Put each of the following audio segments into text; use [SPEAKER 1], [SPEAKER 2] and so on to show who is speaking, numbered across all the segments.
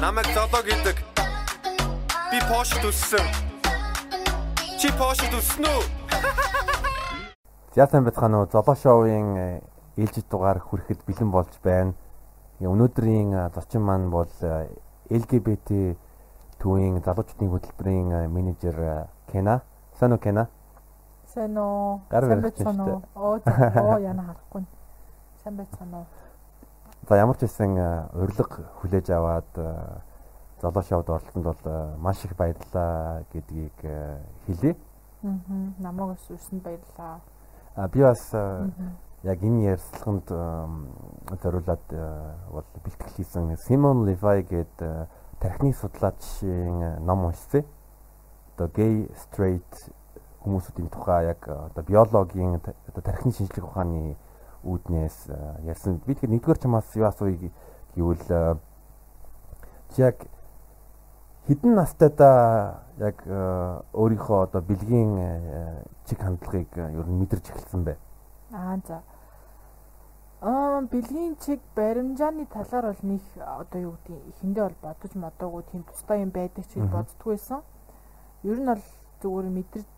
[SPEAKER 1] Намайг золоо гэдэг. Би Porsche төссөн. Чи Porsche төссөн үү?
[SPEAKER 2] За сайн байцгаана уу? Золоо шоуын ээлжид дугаар хүрэхэд бэлэн болж байна. Өнөөдрийн зочин маань бол LGBT төвийн залуучдын хөтөлбөрийн менежер Кена. Сайн уу Кена?
[SPEAKER 3] Сайн уу?
[SPEAKER 2] Сайн
[SPEAKER 3] байцгаана уу? Оо яна харахгүй. Сайн байцгаана уу?
[SPEAKER 2] За ямар ч байсан урилга хүлээж аваад залуу шоуд оролцсонд бол маш их баярлалаа гэдгийг хэлье.
[SPEAKER 3] Аа. Намайг бас үрсэнд баярлалаа.
[SPEAKER 2] А би бас яг энэ ярилцлаганд зориулаад бол бэлтгэл хийсэн Simon Levi гэдэг тархины судлаачийн ном уншсан. Одоо gay straight хүмүүсүүдийн тухай яг одоо биологийн одоо тархины шинжлэх ухааны үүднээс ярьсан. Би тэгэхээр нэгдүгээр чамаас юу асууя гэвэл чи яг хэдэн настайдаа яг өөрийнхөө одоо бэлгийн чиг хандлагыг ер нь мэдэрч эхэлсэн бэ?
[SPEAKER 3] Аа за. Аа бэлгийн чиг баримжааны талаар бол нэг одоо юу гэдэг эхэндээ бол бодож модоогүй тийм тустай юм байдаг ч гэж боддгоо байсан. Ер нь бол зүгээр мэдэрч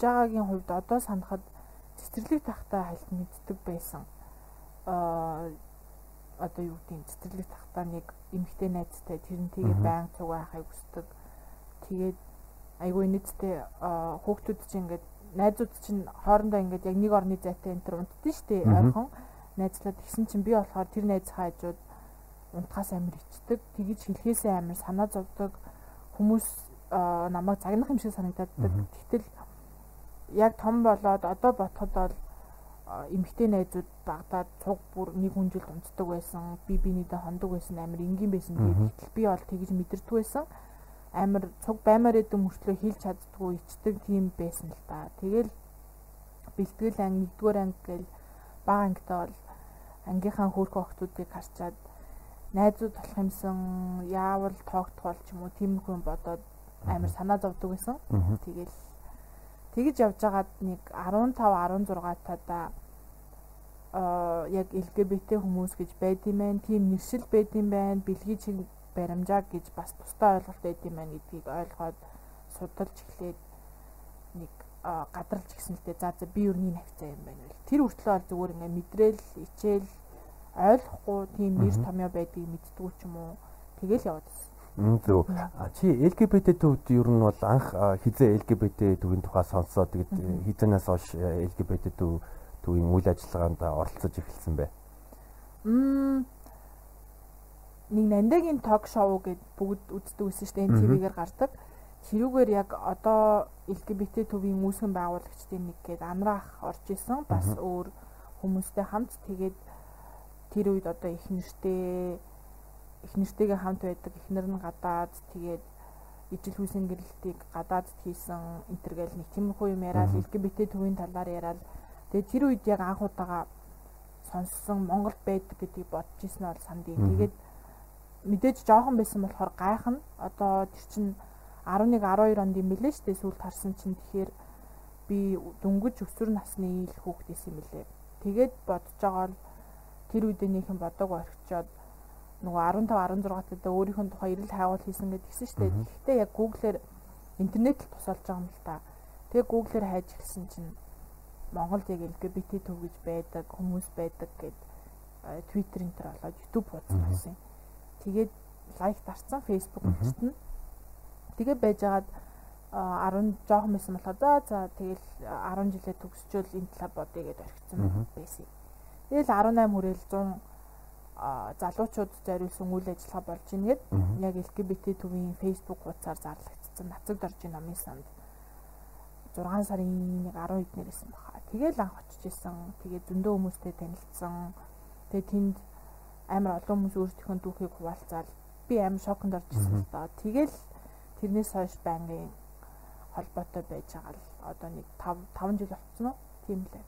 [SPEAKER 3] байгаагийн хувьд одоо санахад цэцэрлэг тахтай хальт мэддэг байсан. Аа одоо юу гэдэг цэцэрлэг тахтай нэг эмэгтэй найзтай тэр нь тэгээ баян цуг байхыг хүсдэг. Тэгээд айгүй нийтдээ хүүхдүүд чинь ингээд найзууд чинь хоорондоо ингээд яг нэг орны зайтай энэ төр унтдээ штэ ойрхон найзлаад гисэн чинь би болохоор тэр найзхаа хажууд унтахаас амир ичдэг. Тэгэж хэлхээсээ амир санаа зовдөг. Хүмүүс намайг загнах юм шиг санагдаад. Тэгтэл яг том болоод одоо ботход бол эмгтэй найзууд багтаад цуг бүр нэг хүнжилт унцдаг байсан. Би бинийдээ хондог байсан. Амар энгийн байсан. Тэгээд би бол тэгж мэдэрдэг байсан. Амар цуг баймаар идэм мөртлөө хилж чаддгүй ичдэг тийм байсан л та. Тэгэл бэлтгэл анги 1-р анги гээл баг ангитай бол ангийнхаа хөөрхөн охтуудыг харчаад найзууд болох юмсан яавал тоогдох бол ч юм уу тийм хүн бодоод амар санаа зовдөг байсан. Тэгэл Тэгж явж байгаад нэг 15 16 тада аа яг LGBT хүмүүс гэж байд юм байна. Тийм нэршил байд юм байна. Бэлгийн чиг баримжаа гэж бас тустай ойлголт байд юм байна гэдгийг ойлгоод судалж эхлээд нэг гадарлаж гисэн л дээ. За за би өрний навцаа юм байна вэ. Тэр хүртлээ бол зүгээр ингээ мэдрээл, ичээл ойлгохгүй тийм нэр томьёо байдгийг мэдтгүү ч юм уу. Тэгэл яваад
[SPEAKER 2] Зөв. Чи LGBT төвд ер нь бол анх хизээ LGBT төвийн тухай сонсоод тэгээд хизэнээс хойш LGBT төв төвийн үйл ажиллагаанд оролцож эхэлсэн бэ?
[SPEAKER 3] Мм нэг нандагийн ток шоу гэд бүгд үздэг байсан шүү дээ. Энэ ТV-гээр гардаг. Тэрүүгээр яг одоо LGBT төвийн үүсгэн байгуулагчдын нэг гээд амраах орж исэн. Бас өөр хүмүүстэй хамт тэгээд тэр үед одоо их нэртэй их нэртэйгээ хамт байдаг эхнэр нь гадаад тэгээд ижил хүүсийн гэрэлтийг гадаад хийсэн интергээл нэг тиймэрхүү юм яриад LGBT төвийн талаар яриад тэгээд тэр үед яг анх удаага сонссон Монголд байдаг гэдгийг бодож ирсэн бол сандын. Тэгээд мэдээж жоохон байсан болохоор гайхна. Одоо тэр чин 11 12 онд юм бэлээ шүү дээ сүүлд харсан чинь тэгэхээр би дөнгөж өсвөр насны ил хүүхэд байсан юм лээ. Тэгээд бодож байгаа бол тэр үедээ нөхөн бодог орхичоод нөгөө 15 16 тад өөрийнхөө тухай эрэл хайгуул хийсэн гэдэг гисэн шүү дээ. Гэхдээ яг Google-ээр интернетэд тусалж байгаа юм л та. Тэгээ Google-ээр хайж ирсэн чинь Монголд яг LGBT төв гэж байдаг хүмүүс байдаг гэд Twitter энтер болоод YouTube хуудас болсон. Тэгээд лайк дарцсан Facebook үстэн. Тэгээ байжгаад 10 жоохон байсан болохоор за за тэгэл 10 жилээ төгсчөөл энэ талаа бодъё гэдээ орхисон байсан. Тэгэл 18 хүрээл 100 залуучууд зориулсан үйл ажиллагаа болж ийн гэд яг LGBT төвийн Facebook хуудасаар зарлагдсан нацагд орж ийн номын санд 6 сарын 1 10 эднэр байсан баха. Тэгэл анх очиж исэн. Тэгээ зөндөө хүмүүстэй танилцсан. Тэгээ тэнд амар олон хүмүүс өөрсдийнхөө дүүхийг хуваалцаад би амар шоконд орж исэн л доо. Тэгэл тэрнээс хойш байнгын холбоотой байж байгаа л одоо нэг 5 5 жил болцсон уу? Тийм лээ.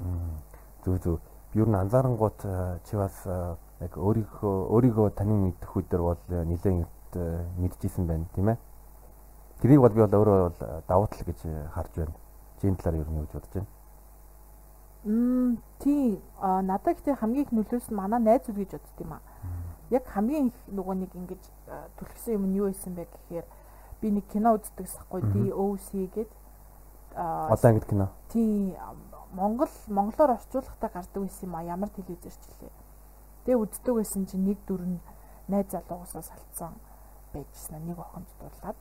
[SPEAKER 2] Аа. Зүг зүг ер нь анзаарангууд чи бас яг өөрийнхөө өөрийгөө танин мэдэх үедэр бол нэлээд мэдчихсэн байна тийм ээ. Тэрийг бол би бол өөрөө бол давуу тал гэж харж байна. Чи энэ талаар ер нь юу гэж бодож байна?
[SPEAKER 3] Мм тий надад ихтэй хамгийн их нөлөөс нь манай найзууд гэж бодд юм аа. Яг хамгийн их нөгөө нэг ингэж түлхсэн юм нь юу байсан бэ гэхээр би нэг кино үздэг сахгүй DOC гэдэг
[SPEAKER 2] одоо ангид кино.
[SPEAKER 3] Тий Монгол монголоор орчуулгатай гардаг байсан юм а ямар телевизэрч лээ. Тэгээ үздэг байсан чинь нэг дүр нь найз залуугасаа салцсан байжсан нэг охинд дуулаад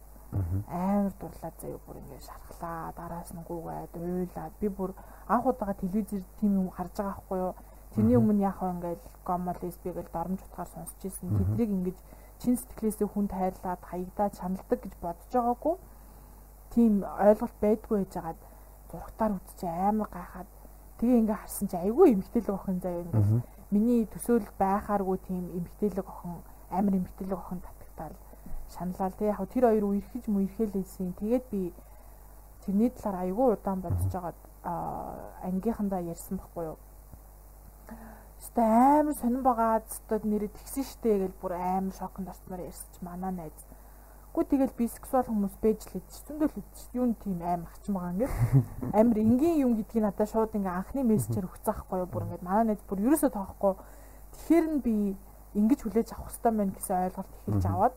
[SPEAKER 3] амар дурлаад заяа бүр ингээд шархлаа дараас нь гуугаад уйлаад. Би бүр анх удаага телевизээр тийм юм харж байгаа байхгүй юу? Тэрний өмнө яах вэ ингээд гомо лесби гэж дормж утгаар сонсч ирсэн. Тэднийг ингээд чин сэтгэлээсээ хүнд хайрлаад хаягдаад шаналдаг гэж бодож байгаагүй. Тийм ойлголт байдгүй байж байгаад зургатаар үзчих амар гайхаад тэгээ ингээ харсан чи айгүй эмгтээлэг охин заяа ингээ миний төсөөл байхааргүй тийм эмгтээлэг охин амар эмгтээлэг охин татагтаал шаналал тэг яг тэр хоёр үерхэж мүерхэлээсэн. Тэгээд би тэрний талаар айгүй удаан бодож байгаад ангийнхандаа ярьсан байхгүй юу. Өстө амар сонирн байгаа зөвхөн нэрээ тэгсэн штэ гэж бүр амар шоконд орчмоор ярьсч манаа найз. Гү тэгэл бисексуал хүмүүс байж л гэж зөндөл үз. Юу н тийм амар хачин байгаа ингээд амар энгийн юм гэдгийг надад шууд ингээ анхны мессежээр өгсөн байхгүй юу. Бүр ингээд манаа найз бүр ерөөсөө тоохгүй. Тэгэхээр нь би ингэж хүлээж авах хэрэгтэй байна гэсэн ойлголт эхэлж аваад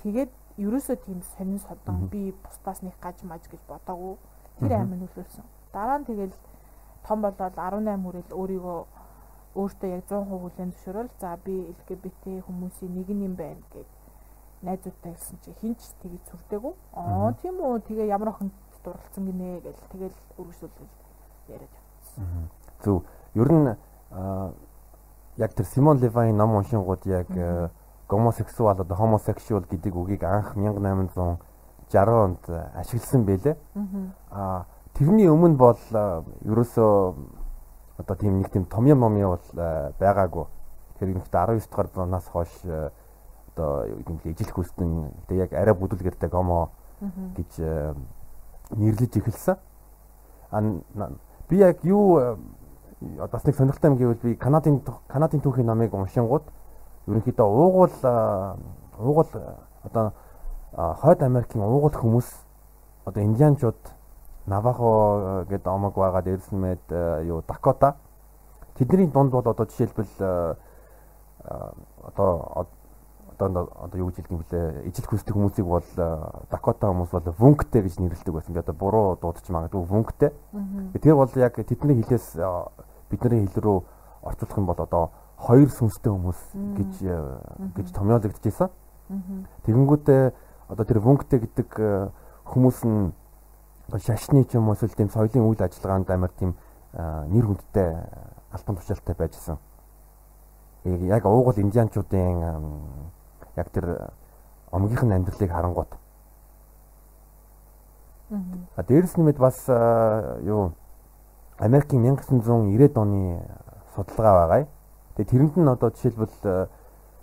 [SPEAKER 3] Тэгээд ерөөсөө тийм сонин содон би бусдаас нэг гаж маж гэж бодоагүй. Тэр амар нөлөөлсөн. Дараа нь тэгэл том болоод 18 хүрэл өөрийгөө өөртөө яг 100% хүлэн зөвшөөрөл за би LGBT хүмүүсийн нэг юм байна гэж найзуудтай хэлсэн чи хинч тэгж сүрдэггүй. Аа тийм үү тэгээ ямар охинд дурлцсан гинэ гэж тэгэл өргөжлөл яриад явсан.
[SPEAKER 2] Зөв. Ер нь яг тэр Симон Левайн ном уншингууд яг гомосексуал одоо homosexual гэдэг үгийг анх 1860 онд ашигласан байлээ. Аа тэрний өмнө бол ерөөсөө одоо тийм нэг тийм томьёо момьё бол байгаагүй. Тэр ихтэй 19 дугаар зуунаас хойш одоо гэдэг нь ижил хүстэн тэгээ яг арай бүдүүлгэртэй гомо гэж нэрлэж эхэлсэн. А би яг юу бас нэг сонирхолтой юм гэвэл би Канадын Канадын түүхийн номыг уншингууд ерөнхийдөө уугуул уугуул одоо хойд Америкийн уугуул хүмүүс одоо индианчууд Навахо гэдэг омог байгаа дээрс нь мэд юу Дакота. Тэдний дунд бол одоо жишээлбэл одоо одоо одоо юу гэж хэлдэг блэ ижил хүсдэг хүмүүсийг бол Дакота хүмүүс бол вүнгтэй гэж нэрлэдэг байсан. Би одоо буруу дуудаж магадгүй вүнгтэй. Тэр бол яг тэдний хэлээс бидний хэл рүү орчуулах юм бол одоо хоёр сүнстэй хүмүүс гэж э, гэж томьёологдож байсан. Тэгэнгүүтээ одоо тэр вүнгтэй гэдэг э, хүмүүс нь шашны ч юм уу эсвэл тийм соёлын үйл ажиллагаанд амар тийм э, нэр хүндтэй албан тушаалтай байжсэн. Яг уугуул индианчуудын яг тэр омгийнх нь амьдралыг харангуут. А дээрэс нэмээд бас юу Америкийн 1990-ад оны судалгаа байгаа. Тэгээ тэрэнд нь одоо жишээлбэл э,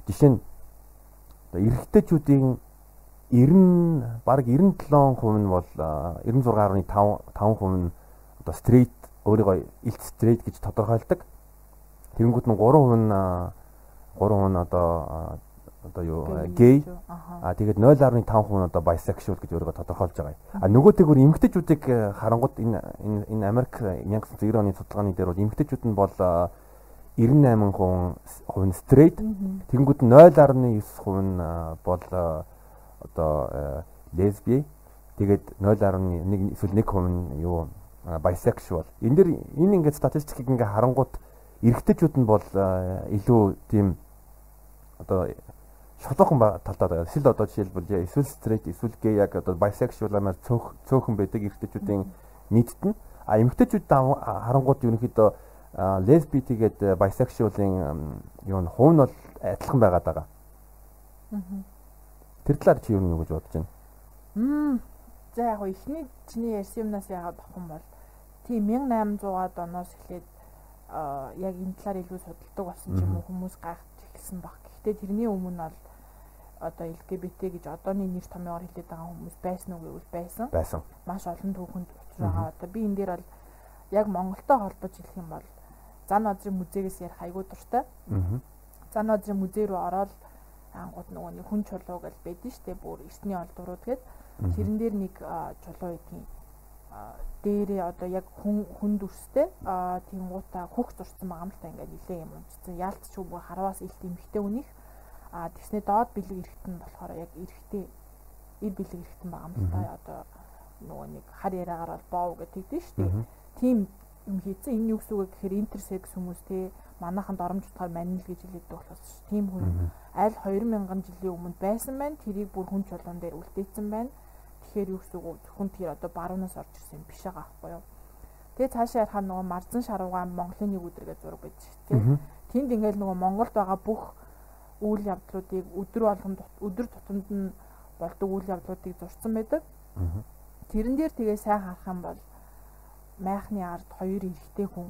[SPEAKER 2] жишээ нь эрэгтэйчүүдийн 90 баг 97% нь бол 96.5 5% нь одоо стрейт өөрийгөө илт стрейт гэж тодорхойлдог. Тэнгүүд нь 3% нь 3% нь одоо одоо юу гей а тэгээд 0.5% нь одоо bisexual гэж өөрийгөө тодорхойлж байгаа. А нөгөөтэйгөр эмэгтэйчүүдийг э, харангууд энэ энэ Америк 1990 оны судалгааны дээр бол эмэгтэйчүүд нь бол 98 хувь нь straight. Тэгэнгүүт 0.9% нь бол одоо lesbian. Тэгээд 0.1 эсвэл 1% нь юу bisexual. Энэ дэр энэ ингээд статистикийг ингээ харангуут эрэгтэйчүүд нь бол илүү тийм одоо шолоохон талдаа эсвэл одоо жишээлбэл эсвэл straight эсвэл gay яг одоо bisexual амар цөөх цөөхөн байдаг эрэгтэйчүүдийн нийтэд нь а эмэгтэйчүүд харангуут ерөнхийдөө лесби тэгээд bisexual-ийн юу н хувь нь бол адилхан байгаад байгаа. Тэр талаар чи юу нэг гэж бодож байна?
[SPEAKER 3] Мм. За яг ихний чиний ярьсан юмнаас яагаад юм бол тийм 1800-аад оноос эхлээд яг энэ талаар илүү судалдаг болсон ч юм уу хүмүүс гайхаж эхэлсэн баг. Гэхдээ тэрний өмнө бол одоо LGBT гэж одооний нэр томьёогоор хэлээд байгаа хүмүүс байсан уу гэвэл байсан.
[SPEAKER 2] Байсан.
[SPEAKER 3] Маш олон түүхэнд учир байгаа. Одоо би энэ дээр бол яг Монголтой холбож хэлэх юм бол зан одрын музейгээс ярих айгуу дуртай. Аа. Зан одрын музей рүү ороод ангууд нөгөө нэг хүн чулуу гэж байдэн штэ бүр эртний олдурууд гээд тэрэн дээр нэг чулуу идгийн дээрээ одоо яг хүн хүн дүрстэй тийм гутаа хөх зурсан байгаа юм л та ингээд нилээ юм унцсан. Яалтч бүр харваас илт эмхтэй хүнийх аа тэгснэ доод бэлэг эрэхтэн болохоор яг эрэхтэй ир бэлэг эрэхтэн байгаа юм л та одоо нөгөө нэг хар яраагаар бол боов гэдэг шүү дээ. Тийм юм хийцэн энэ юу гэсэн үг гэхээр интерсекс хүмүүс те манайханд оромж утгаар манил гэж хэлээд болохоос тийм хүн аль 2000 жилийн өмнө байсан байна. Тэрийг бүр хүн чулуун дээр үлдээсэн байна Тэгэхээр юу гэсэн үг зөвхөн тэр одоо баруунаас орж ирсэн биш байгаа байхгүй юу. Тэгээ цаашаа ярахаар нөгөө Марзан шаруугаан Монголын нэг өдөр гэж зураг байж тийм. Тэнд ингээл нөгөө Монголд байгаа бүх үйл явдлуудыг өдөр болгон өдөр тутамд нь болдог үйл явдлуудыг зурсан байдаг. Тэрэн дээр тэгээ сайн харах юм бол майхны ард хоёр эрэгтэй хүн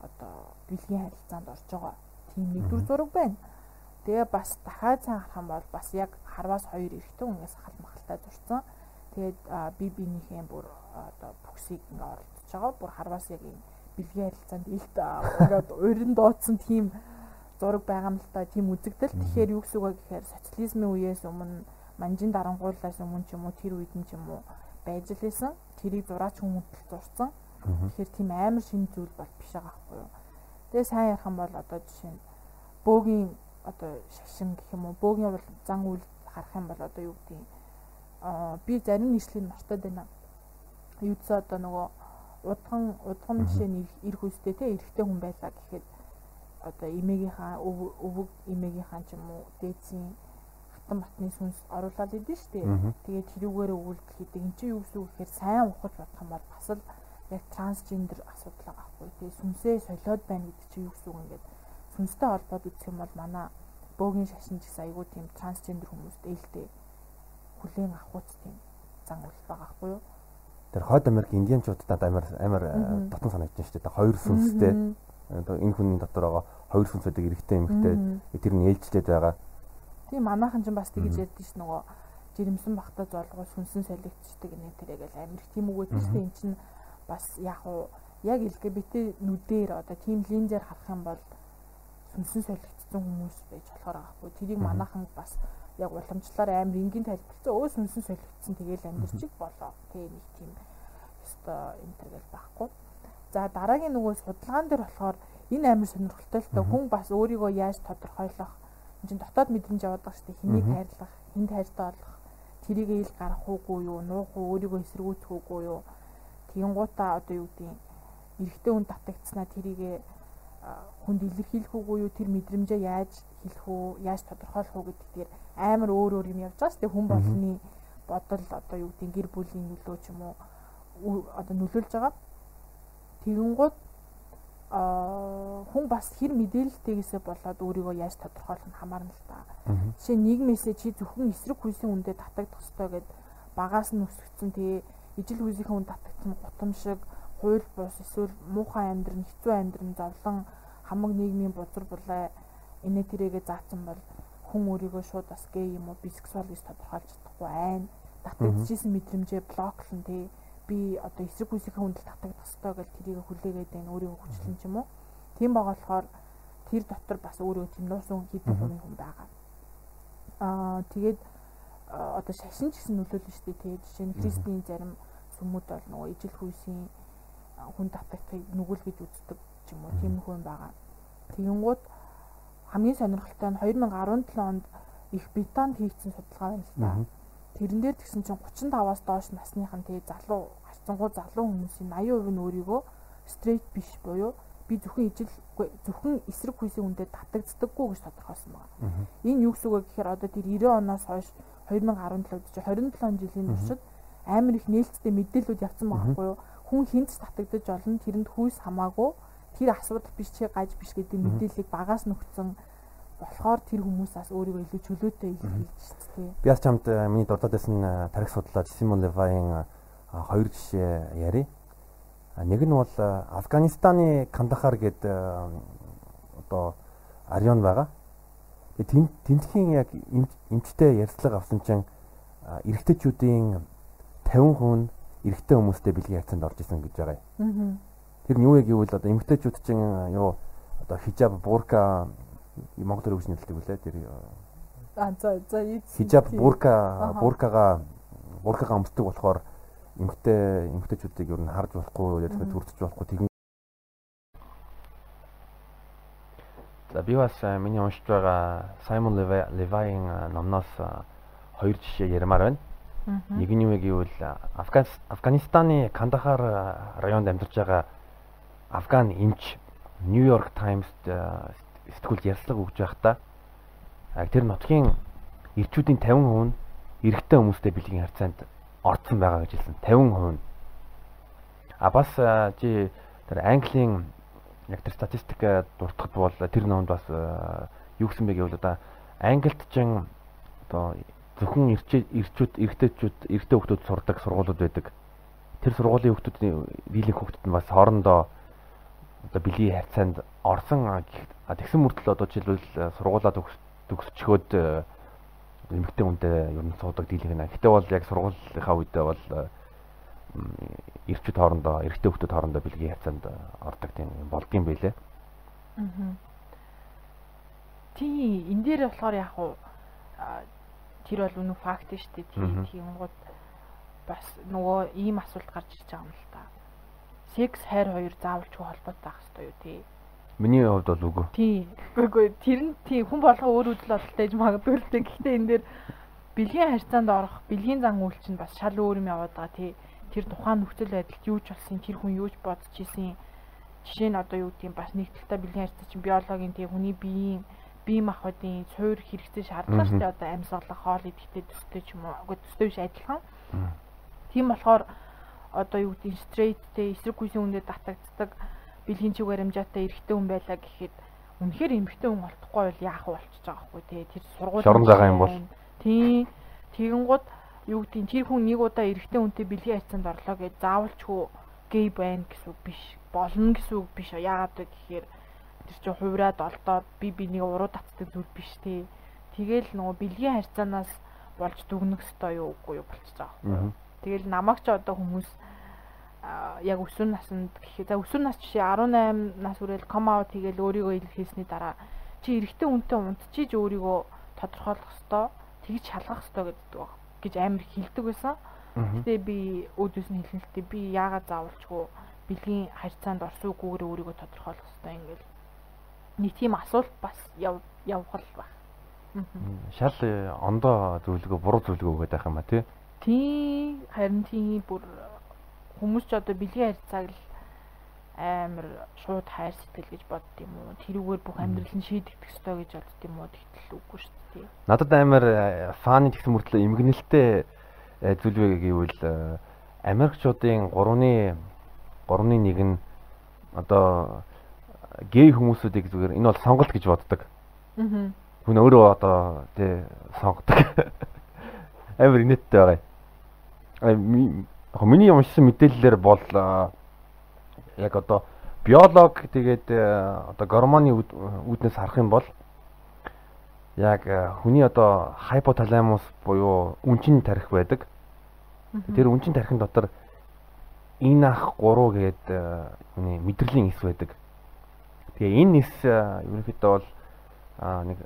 [SPEAKER 3] одоо бэлгийн харилцаанд орж байгаа. Тийм нэгдүгээр зураг байна. Тэгээ бас дахиад сайн харах юм бол бас яг харваас хоёр эрэгтэй хүнээс хал махалтай зурсан. Тэгээд би биенийхээ бүр одоо бүксийг ингээ оролцож байгаа. Бүр харваас яг юм бэлгийн харилцаанд илт ингээд урин дуудсан тийм зураг байгаа юм л та тийм үзэгдэл. Тэгэхээр юу гэсэн үг вэ гэхээр социализмын үеэс өмнө манжин дарангууллаас өмнө ч юм уу тэр үед нь ч юм уу байж лээсэн. Тэрийг зураач хүмүүст зурсан. Тэгэхээр тийм амар шинэ зүйл бол биш байгаа байхгүй юу. Тэгээ сайн ярих юм бол одоо жишээ нь бөөгийн одоо шашин гэх юм уу бөөгийн бол зан үйл харах юм бол одоо юу гэдэг юм би зарим нийслэлийг мартаад байна. Юудсаа одоо нөгөө удхан удхан жишээ нь ирэх үстэй те эрэгтэй хүн байлаа гэхэд одоо эмээгийнхаа өвөг эмээгийнхаа ч юм уу дээдсийн хатан батны сүнс оруулаад идэв штэ. Тэгээд тэрүүгээр өвөлдөл хийдэг. Энд чинь юу гэсэн үг гэхээр сайн ухаж бодох юм бол бас л яг трансгендер асуудал байхгүй. Тэгээд сүнсээ солиод байна гэдэг чинь юу гэсэн үг ингээд сүнстэй холбоод үзэх юм бол манай бөөгийн шашин гэсэн айгүй тийм трансгендер хүмүүст ээлтэй хүлээн авах үст тийм зан үйл байгаа байхгүй юу?
[SPEAKER 2] Тэр хойд Америк индианчуудад амар амар дотн санагдаж шүү дээ. Хоёр сүнстэй одоо энэ хүний дотор байгаа хоёр сүнс байдаг эрэгтэй эмэгтэй тэр нь ээлжлээд байгаа.
[SPEAKER 3] Тийм манайхан ч бас тэгж ярьдэн ш нөгөө жирэмсэн бахта золгоо сүнсэн солигдчихдаг нэ тэрэг л Америк тийм үгээд шүү дээ. Энд чинь бас яг уу яг LGBT нүдээр одоо тийм линзээр харах юм бол сүнсэн солигдсон хүмүүс байж болохоор аахгүй. Тэрийг манайхан бас яг уламжлалаар амар энгийн тайлбарлцсан өөс үнсэн солигдсон тэгээл амьдрчих болоо. Тэ нэг тийм ёстой энтер гэл байхгүй. За дараагийн нөгөө судалгаан дээр болохоор энэ амар сонирхолтой л та. Хүн бас өөрийгөө яаж тодорхойлох? Энэ чинь дотоод мэдрэмж яваад байгаа шүү дээ. Хэнийг хайрлах, хэнд хайртай болох, тэрийг ил гарах уугүй юу, нуух уу, өөрийгөө эсэргүүцэх уугүй юу. Тэгэнгуутаа одоо юу гэдэг эрэгтэй хүн татагдсанаа тэрийгэ хүнд илэрхийлэх үгүй юу, тэр мэдрэмжээ яаж хэлэх үү, яаж тодорхойлох үү гэдэг дээр амар өөр өөр юм явж байгаа шүү дээ. Хүн болгоны бодол одоо юу гэдэг гэр бүлийн нөлөө ч юм уу одоо нөлөөлж байгаа. Тэгэнгუთ а хүн бас хэр мэдээлэлтэйгээсээ болоод өөрийгөө яаж тодорхойлох нь хамаарна л та. Жишээ нийгмээсээ чи зөвхөн эсрэг хүйсийн үндэ татагдах ёстой гэд багаас нь өсгцэн тэгээ ижил хүйсийн үнд татагдсан гутам шиг хууль бус эсвэл муухай амьдрын хэцүү амьдрын зовлон хамаг нийгмийн бузар булаа. Инээ тэрэгээ заасан бол хүн өөрийгөө шууд бас гей юм уу бисексуал гэж тодорхойлж чадахгүй айн. Татагдчихсэн мэдрэмжээ блоклон тий би одоо эсрэг хүсийнхээ хүндэл татагдах ёстой гэж тэрийг хүлээгээд байна өөрийгөө хүчлэн ч юм уу. Тийм байгаа болохоор тэр дотор бас өөрөө тийм нуусан хийдэг хүн байгаа. Аа тэгээд одоо шашин гэсэн нөлөөлнө шүү дээ. Тий жишээ нь христийн зарим сүмүүд бол нөгөө ижил хүйсийн хүн татагдахыг нүгэл гэж үздэг юм уу? Тийм хүн байгаа. Тэгэнгუთ хамгийн сонирхолтой нь 2017 онд их Британд хийгдсэн судалгаа байна л да. Тэрэн дээр тэгсэн чинь 35-аас доош насныхан тэгээ залуу харцангуй залуу хүмүүсийн 80% нь өөрийгөө стрейт биш буюу би зөвхөн ижил зөвхөн эсрэг хүйсийн үндэд татагддаггүй гэж тодорхойлсон байна. Энэ юу гэсэн үг вэ гэхээр одоо тэр 90 оноос хойш 2017 чи 27 жилийн туршид амар их нээлттэй мэдээлэлүүд явсан байхгүй юу? Хүн хинт татагдаж олно тэрэнд хүйс хамаагүй тэр асуудал биш чи гаж биш гэдэг мэдээллийг багаас нөхцөн болохоор тэр хүмүүс бас өөрийгөө илүү чөлөөтэй илэрхийлж шүү дээ.
[SPEAKER 2] Би бас чамд э, миний дурдаад байсан э, тарих судлаач Симон Левайн хоёр жишээ ярив. Нэг нь бол Афганистаны Кандахар гээд одоо арион байгаа. Тэнд тентхийн яг эмчтэй ярьцлага авсан чинь эрэгтэйчүүдийн 50% нь эрэгтэй хүмүүстэй бэлгийн хайцанд орж исэн гэж байгаа юм. Тэр нь юу яг гэвэл одоо эмэгтэйчүүд чинь юу одоо хижаб, бурка Монголоор үгс нэлдэг үлээ тэр хижаб, бурка, буркага буркага өмсдөг болохоор эмгтэй эмгтэйчүүдийг ер нь харж болохгүй яг зүрдэж болохгүй тэгэн За би бас миний уншиж байгаа Simon Levi-ийн номноос хоёр жишээ ярмаар байна. Нэг нь юу гэвэл Афганистаны Кандахар районд амьдарч байгаа Афган эмч Нью-Йорк Таймс сэтгүүлд ярьслага өгж байхдаа тэр нутгийн ирчүүдийн 50% нь эрэгтэй хүмүүстэй бэлгийн харьцаанд орцсон байгаа гэж хэлсэн. 50% нь. А бас чи тэр Английн яг тэр статистик дуртахад бол тэр номд бас юу гэсэн бэ гэвэл одоо Англид ч одоо зөвхөн ирчүүд эрэгтэйчүүд эрэгтэй хүмүүс сурдаг сургуулиуд байдаг. Тэр сургуулийн хүмүүсийн дийлэнх хүмүүс нь бас хоорондоо одоо бэлгийн харьцаанд орсон тэгсэн мөртлөө одоо жишээлбэл сургуулаа төгсчхөөд эмэгтэй хүнтэй ер нь суудаг дийлэнх нэ. Гэтэ бол яг сургуулийнхаа үедээ бол эрчүүд хоорондоо эрэгтэй хүмүүс хоорондоо бэлгийн хязгаанд ордог тийм болдгийм байлээ. Аа.
[SPEAKER 3] Тий, энэ дээр болохоор яг уу тэр бол үнэн факт шүү дээ. Тий, тиймгууд бас нөгөө ийм асуулт гарч ирж байгаа юм л та. Секс хайр хоёр заавалчгүй холбоотой байх хэрэгтэй юу тий?
[SPEAKER 2] Миний хувьд бол үгүй.
[SPEAKER 3] Тий. Үгүй тэр нь тий хүн болгоо өөр үдэл бололтой гэж магадгүй л дээ. Гэхдээ энэ дээр бэлгийн харьцаанд орох, бэлгийн зан үйл чинь бас шал өөр юм яваад байгаа тий тэр тухайн нөхцөл байдалд юу ч болсон тэр хүн юу ч бодож исэн жишээ нь одоо юу гэдэг юм бас нэг талтай бэлгийн харьцаа чинь биологийн тийм хүний биеийн бие махбодын цуур хэрэгцээ шаардлага шүү дээ одоо амьсгалах хоол идэхтэй төстэй ч юм уу үгүй төстэй биш адилхан тийм болохоор одоо юу гэдэг стрейттэй эсрэг гүйсийн хүндэд татагддаг бэлгийн чиг баримжаатай эрэгтэй хүн байлаа гэхэд үнэхээр эмэгтэй хүн олдохгүй бол яах вэ болчихж байгаа байхгүй тий тэр сургууль
[SPEAKER 2] шорон байгаа юм бол
[SPEAKER 3] тий тэгэн гууд юу гэдэг тэр хүн нэг удаа эрэгтэй хүнтэй бэлгийн хайцанд орлоо гэж заавалчгүй гей байна гэсэн үг биш. Болно гэсэн үг биш. Яагаад вэ гэхээр тэр чинь хувраад олдоод би бинийг уруу татдаг зүйл биш те. Тэгэл нөгөө бэлгийн харьцаанаас болж дүгнэх ёстой юу үгүй юу болчихж байгаа. Тэгэл намайг ч одоо хүмүүс яг өсвөр наснд гэхэд за өсвөр нас жишээ 18 нас хүрэл ком аут хийгээл өөрийгөө илэрхийлсний дараа чи эрэгтэй хүнтэй унтчиж өөрийгөө тодорхойлох ёстой тэгж шалгах ёстой гэдэг байна гэж амар хилдэг байсан. Гэтэ би өөдөөс нь дээ би яагаад заавалчгүй бэлгийн харьцаанд орсуугүйгээр өөрийгөө тодорхойлох хэрэгтэй ингээл нэг тийм асуулт бас явах л баг.
[SPEAKER 2] Шал э, ондоо зөвлөгөө буруу зөвлөгөө өгöd байх юм а тий.
[SPEAKER 3] Тий харин тийм бүр хүмүүс ч одоо бэлгийн харьцааг л амар шууд хайр сэтгэл гэж бодд юм уу тэрүүгээр бүх амьдрал нь шийдэгдэх ёстой гэж бодд юм уу тэгтэл үгүй шүү дээ.
[SPEAKER 2] Надад амар э, фаны тэгсэн мөртлөө эмгэнэлтэй э, зүйлвэ гэвэл э, Америкчуудын 3-ны 3-ны нэг нь одоо гей хүмүүсүүдийг зүгээр энэ бол сонголт гэж боддог. Аа. Хүн өөрөө одоо тий сонгодог. Амар инээдтэй байгаа. Миний уншсан мэдээллээр бол яг одоо биолог тэгээд одоо гормоны үүднээс харах юм бол яг хүний одоо хайпоталамус буюу үнчин тарих байдаг. Тэр үнчин тарихын дотор инах 3 гээд мэдрэлийн эс байдаг. Тэгээ энэ эс ерөнхийдөө бол нэг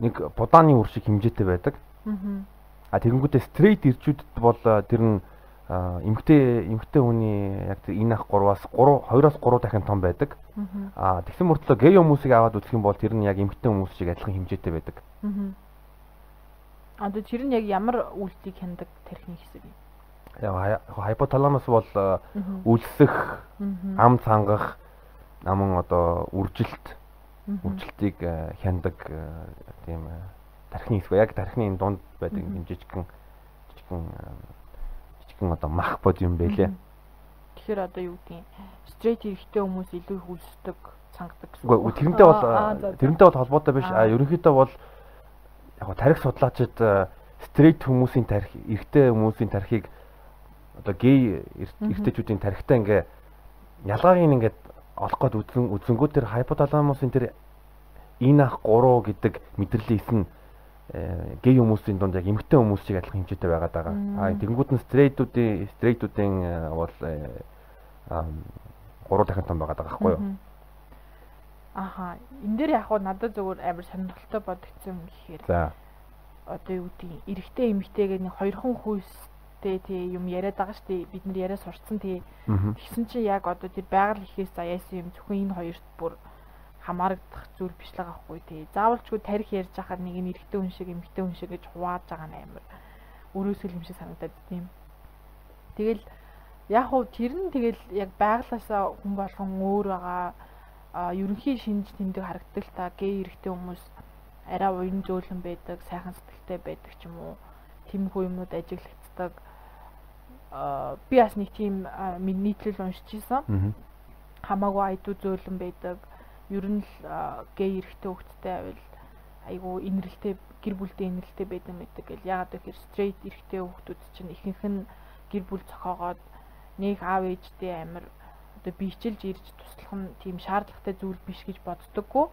[SPEAKER 2] нэг будааны үр шиг хэмжээтэй байдаг. Аа тэгэнгүүтээ стрейт ирчүүдэд бол тэр нь эмгтэй эмгтэй хүний яг энэ ах 3-аас 3 2-оос 3 дахин том байдаг. Аа тэгсэн мөртлөө гей хүмүүсийг аваад үзэх юм бол тэр нь яг эмгтэй хүмүүс шиг адилхан хэмжээтэй байдаг.
[SPEAKER 3] Аа тэр нь яг ямар үйлдэлийг хяндаг тархины хэсэг юм?
[SPEAKER 2] Яг хайпоталамус бол үлсэх, ам цангах, намын одоо үржилт үржилтийг хяндаг тийм тархины хэсэг. Яг тархины дунд байдаг хэмжээчгэн жижигхэн жижигхэн одоо мах бод юм бэлээ.
[SPEAKER 3] Тэгэхээр одоо юу гэдгийг стрейт эрэгтэй хүмүүс илүү их үлсдэг, цангадаг
[SPEAKER 2] гэсэн. Үгүй тэрнтэй бол тэрнтэй бол холбоотой биш. А ерөнхийдөө бол яг тарих судлаачид стрейт хүмүүсийн тарих, эрэгтэй хүмүүсийн тарихыг одоо гей эрэгтэйчүүдийн тарихтай ингээ ялгааг ингээд олох гээд үзэн үзэнгүү тэр хайпоталамусын тэр энэ ах 3 гэдэг мэдрэлийн эс нь Э, гей хүмүүсийн дунд яг эмэгтэй хүмүүс шиг адилхан хэмжээтэй байгаад байгаа. Аа тэгэнгүүт нь стрейтүүдийн стрейтүүдийн э, бол э, гурав дахин том байгаад байгаа байхгүй юу?
[SPEAKER 3] Аха. Энд дээр яг хуу надад зөвхөн амар сонирхолтой бодогдсон юм гэхээр. За. Одоо юу гэдэг эрэгтэй эмэгтэйгээ нэг хоёрхан хүйстэй тий юм яриад байгаа шүү дээ. Бид нар яриа сурцсан тий. Тэгсэн чинь яг одоо тэр байгаль ихээс заяасан юм зөвхөн энэ хоёрт бүр хамаарагдах зүйл биш л байгаа хгүй тий. Заавалчгүй тарих ярьж хахад нэг нь эрэгтэй хүн шиг эмэгтэй хүн шиг гэж хувааж байгаа нь амар өрөөсөл юм шиг санагдаад тийм. Тэгэл яг хуу тэр нь тэгэл яг байглаасаа хүн болгон өөр байгаа ерөнхий шинж тэмдэг харагддаг л та гей эрэгтэй хүмүүс арай уян зөөлөн байдаг, сайхан сэтгэлтэй байдаг ч юм уу. Тимхүү юмнууд ажиглагддаг. а би бас нэг тийм нийтлэл уншиж исэн хамаагүй айдуу зөөлөн байдаг. Ер нь л гей эрэгтэй хөвгттэй байвал айгүй инрэлтэй гэр бүлтэй инрэлтэй байдаг мэддэг гэл. Ягаад гэхээр стрейт эрэгтэй хөвгтүүд чинь ихэнх нь гэр бүл зохиогоод нэг аав ээжтэй амир одоо биечилж ирж туслах нь тийм шаардлагатай зүйл биш гэж боддоггүй.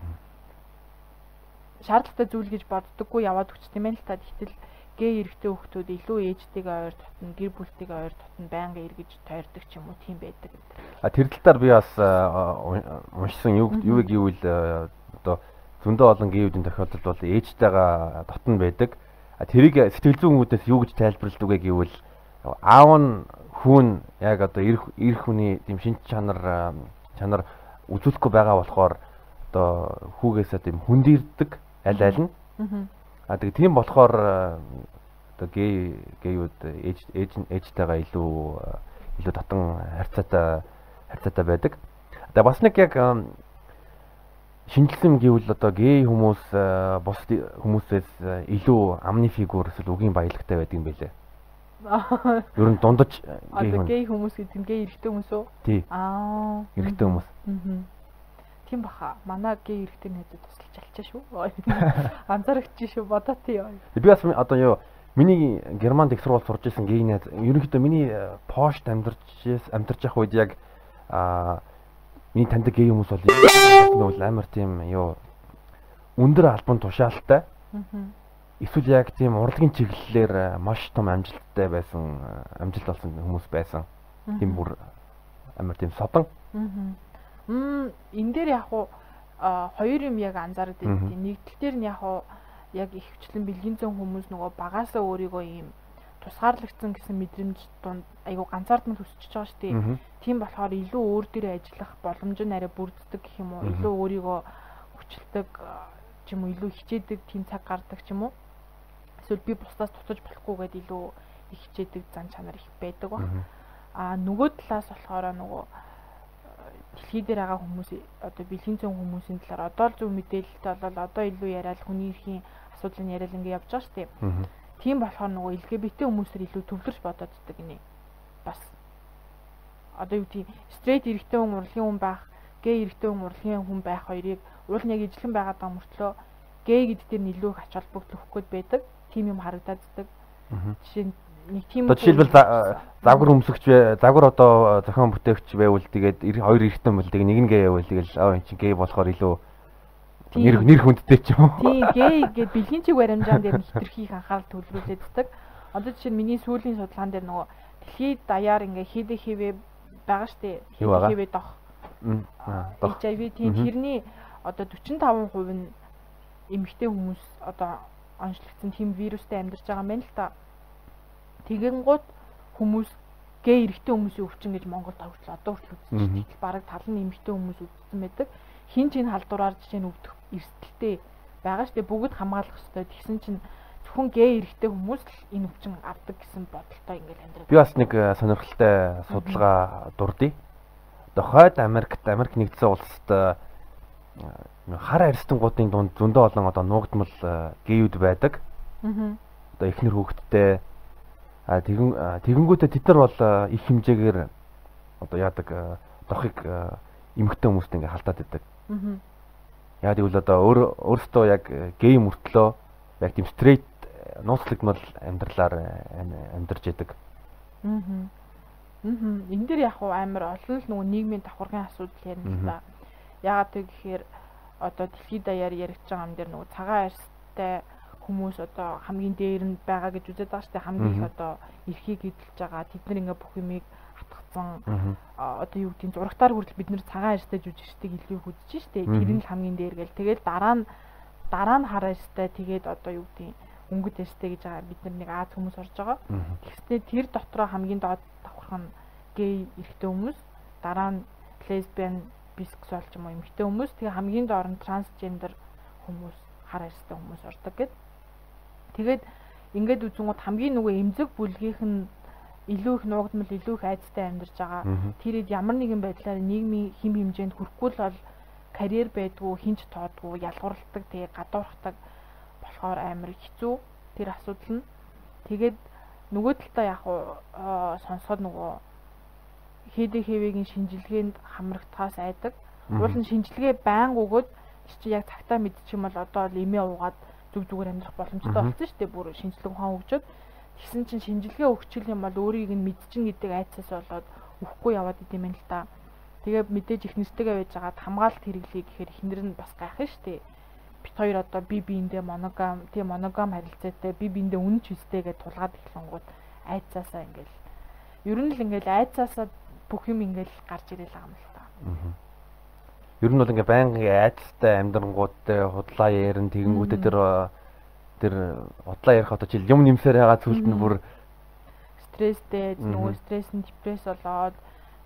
[SPEAKER 3] Шаардлагатай зүйл гэж боддоггүй яваад өчт юм л та тэгтэл гей эрэгтэй хөвгтүүд илүү ээжтэйгээ ойр дотно гэр бүлтэйгээ ойр дотно байнга эргэж тойрдог ч юм уу тийм байдаг.
[SPEAKER 2] А тэр тал дээр би бас уншсан юу юу гэвэл одоо зөндөө олон геодын тохиолдолд бол ээжтэйгээ дотн байдаг. А тэрийг сэтгэл зүйн хүмүүдээс юу гэж тайлбарладаг вэ гэвэл аав нь хүүн яг одоо эрх эрх хүний тийм шинж чанар чанар үзүүлэхгүй байгаа болохоор одоо хүүгээсээ тийм хүндирдэг аль аль нь.
[SPEAKER 3] Аа.
[SPEAKER 2] А тэгээ тийм болохоор а, одоо гей гейүүд ээж ээж ээжтэйгээ илүү а, илүү татан харьцаатай харьцаатай байдаг. Тэгээ бас нэг яг ам, шинжилсэн гэвэл одоо гей хүмүүс бус хүмүүсээс илүү амны фигур эсвэл үгийн баялагтай байдаг юм байлээ. Ер нь дундаж гей
[SPEAKER 3] Одоо
[SPEAKER 2] хүн
[SPEAKER 3] гей хүмүүс гэдэг нь гей эрэгтэй хүмүүс үү?
[SPEAKER 2] тий
[SPEAKER 3] Аа.
[SPEAKER 2] эрэгтэй хүмүүс.
[SPEAKER 3] Аа. Тийм баха. Манай гей эрэгтэй найзууд тусалж алчаа шүү. Анзаарч шүү бодоо тий.
[SPEAKER 2] Би бас одоо юу миний германд их сургууль сурж исэн гей найз ерөнхийдөө миний э, пошт амьдарч ес- амьдарч явах үед яг а миний таньдаг гей хүмүүс бол амар тийм юу өндөр албан тушаалтай
[SPEAKER 3] Аа.
[SPEAKER 2] эсвэл яг тийм урлагийн чиглэлээр э, маш том амжилттай байсан э, амжилт олсон хүмүүс байсан. Тийм бүр амар тийм содон.
[SPEAKER 3] Аа. Мм энэ дээр яг уу хоёр юм яг анзаараад
[SPEAKER 2] Мгм.
[SPEAKER 3] байдаг. Нэгдэл дээр нь яг уу яг их хвчлэн бэлгийн зэн хүмүүс нөгөө багаасаа өөрийгөө ийм тусгаарлагдсан гэсэн мэдрэмж дунд айгу ганцаардмал хүсчихэж байгаа шүү дээ. Тийм болохоор илүү өөр дээрээ ажиллах боломж нь арай бүрддэг гэх юм уу? Илүү өөрийгөө хүчилдэг ч юм уу илүү хичээдэг тийм цаг гардаг ч юм уу? Эсвэл би бусдаас туцаж болохгүйгээд илүү их хичээдэг зан чанар их байдаг ба.
[SPEAKER 2] Мгм.
[SPEAKER 3] А нөгөө талаас болохоор нөгөө дэлхий дээр байгаа хүмүүс одоо бэлгийн зүүн хүмүүсийн талаар одоо л зөв мэдээлэлтэй болол одоо илүү яриад хүний эрхийн асуудлыг яриад ингэ явж байгаа шүү дээ. Тийм болохоор нөгөө LGBT хүмүүсээр илүү төвлөрч бодооддаг гинэ. Бас одоо юу тийм стрейт эрэгтэй хүн урлагийн хүн байх, гей эрэгтэй хүн урлагийн хүн байх хоёрыг уул ижилхэн байгаад байгаа мөртлөө гей гэдэг дээр нь илүү их ач холбогдол өгөх гээд байдаг. Тим юм харагдааддаг.
[SPEAKER 2] Мгм.
[SPEAKER 3] Жишээ нь нэг тийм
[SPEAKER 2] Одоо жишээлбэл за- загвар өмсөгч загвар одоо зохион бүтээгч байвал тэгээд хоёр эрэгтэй бол тэгээд нэг нь гей байвал тэгэл аа эн чинь гей болохоор илүү нэр нэр хүндтэй ч юм.
[SPEAKER 3] Тийм гей гэд бэлгийн чиг баримжаан дээр нь хитрхийг анхаарал төвлөрүүлээддэг. Одоо жишээ нь миний сүүлийн судалгаан дээр нөгөө дэлхийд даяар ингээ хίδэ хивэ байгаа штэ. Хивэ дох. HIV тийм тэрний одоо 45% нь эмэгтэй хүмүүс одоо онцлогдсон тийм вирустэй амьдарч байгаа юм байна л та. Тэгэнгუთ хүмүүс гей эрэгтэй хүмүүсийн өвчин гэж Монголд хүртэл одоо хүртэл үзсэн. Тэгтэл бараг тал нь эмэгтэй хүмүүс үзсэн байдаг. Хин ч энэ халдвараар жишээ нь өвдөх эрсдэлтэй байгаа штэ бүгд хамгаалах хэрэгтэй. Тэгсэн чинь зөвхөн гей эрэгтэй хүмүүс л энэ өвчин авдаг гэсэн бодолтой ингээл амьдраад.
[SPEAKER 2] Би бас нэг э, сонирхолтой судалгаа дурдъя. Одоо хойд Америкт Америк нэгдсэн улсад э, хар арьстангуудын дунд зөндөө олон одоо нуугдмал э, гейүүд байдаг.
[SPEAKER 3] Аа.
[SPEAKER 2] Одоо ихнэр хүүхэдтэй а тэгэн тэгэнгүүтээ тэд нар бол их хэмжээгээр одоо яадаг дохыг э, эмэгтэй хүмүүст ингээ халдаад байдаг.
[SPEAKER 3] Аа.
[SPEAKER 2] Яг гэвэл одоо өөр өөртөө яг э, гей мөртлөө яг тийм стрейт нууцлагдмал амьдралаар ам- амьдарч яадаг.
[SPEAKER 3] Аа. Мм. Энэ дээр яг амар олон л нөгөө нийгмийн давхаргын асуудал ярина л та. Яагаад гэхээр одоо дэлхийд даяар яригдж байгаа юм дээр нөгөө цагаан арьстай хүмүүс одоо хамгийн дээр нь байгаа гэж үзээд байгаа шүү дээ. Хамгийн их одоо эрхийг эдэлж байгаа. Тэд нар ингээ бүх юмыг. А, одоо юу гэдэг нь зурагтаар хүртэл бид нэр цагаан арьстай жүжигчдийг илүү үзэж штэ. Тэр нь л хамгийн дээр гэл. Тэгээд дараа нь дараа нь хар арьстай тэгээд одоо юу гэдэг нь өнгөт эстэй гэж байгаа бид нар нэг Аз хүмүүс орж байгаа. Тэгснээр тэр дотроо хамгийн доод давхарх нь гей эрэгтэй хүмүүс, дараа нь лесбиан, бисексуал ч юм уу эмэгтэй хүмүүс, тэгээ хамгийн доор нь трансгендер хүмүүс, хар арьстай хүмүүс ордог гэд. Тэгээд ингээд үзэнгууд хамгийн нөгөө эмзэг бүлгийнх нь илүү их нуугдмал илүү их айцтай амьдарч байгаа. Тэрэд ямар нэгэн байдлаар нийгмийн хим хэмжээнд хүрэхгүй л бол карьер байдгүй, хинч тоодгүй, ялгуурладаг, тэгээ гадуурхдаг болохоор амар хэцүү тэр асуудал нь. Тэгээд нөгөө талдаа яг сонсоход нөгөө хийдэ хэвэгийн шинжилгээнд хамрагдахаас айдаг. Уул нь шинжилгээ байн өгөөд чи яг цагтаа мэдчих юм бол одоо л эмээ уугаад зүг зүгээр амьдрах боломжтой болсон шүү дээ. Бүр шинжилгээ ухаан өгчөөд Тэгсэн чинь шинжилгээ өгчл юм бол өөрийг нь мэдчин гэдэг айцаас болоод өхгүй яваад идэм юм л та. Тэгээ мэдээж их нэртэйгээ байж байгаад хамгаалалт хэрэглэе гэхээр эхнэр нь бас гайхах штеп. Бит хоёр одоо би биендээ моногам, тийм моногам харилцаатай, би биендээ үнэн ч үстэй гэж тулгаад эхлэнгууд айцаасаа ингээл ер нь л ингээл айцаасаа бүх юм ингээл гарч ирэл байгаа юм л та.
[SPEAKER 2] Ер нь бол ингээ байнгын айцтай амьдрангуудтай худлаа ярин тэгэнгүүтээ тэр тэр удлаа ярих одоо жил юм нэмсээр байгаа зүйлд нь бүр
[SPEAKER 3] стресстэй нөгөө стресс нь депресс болоод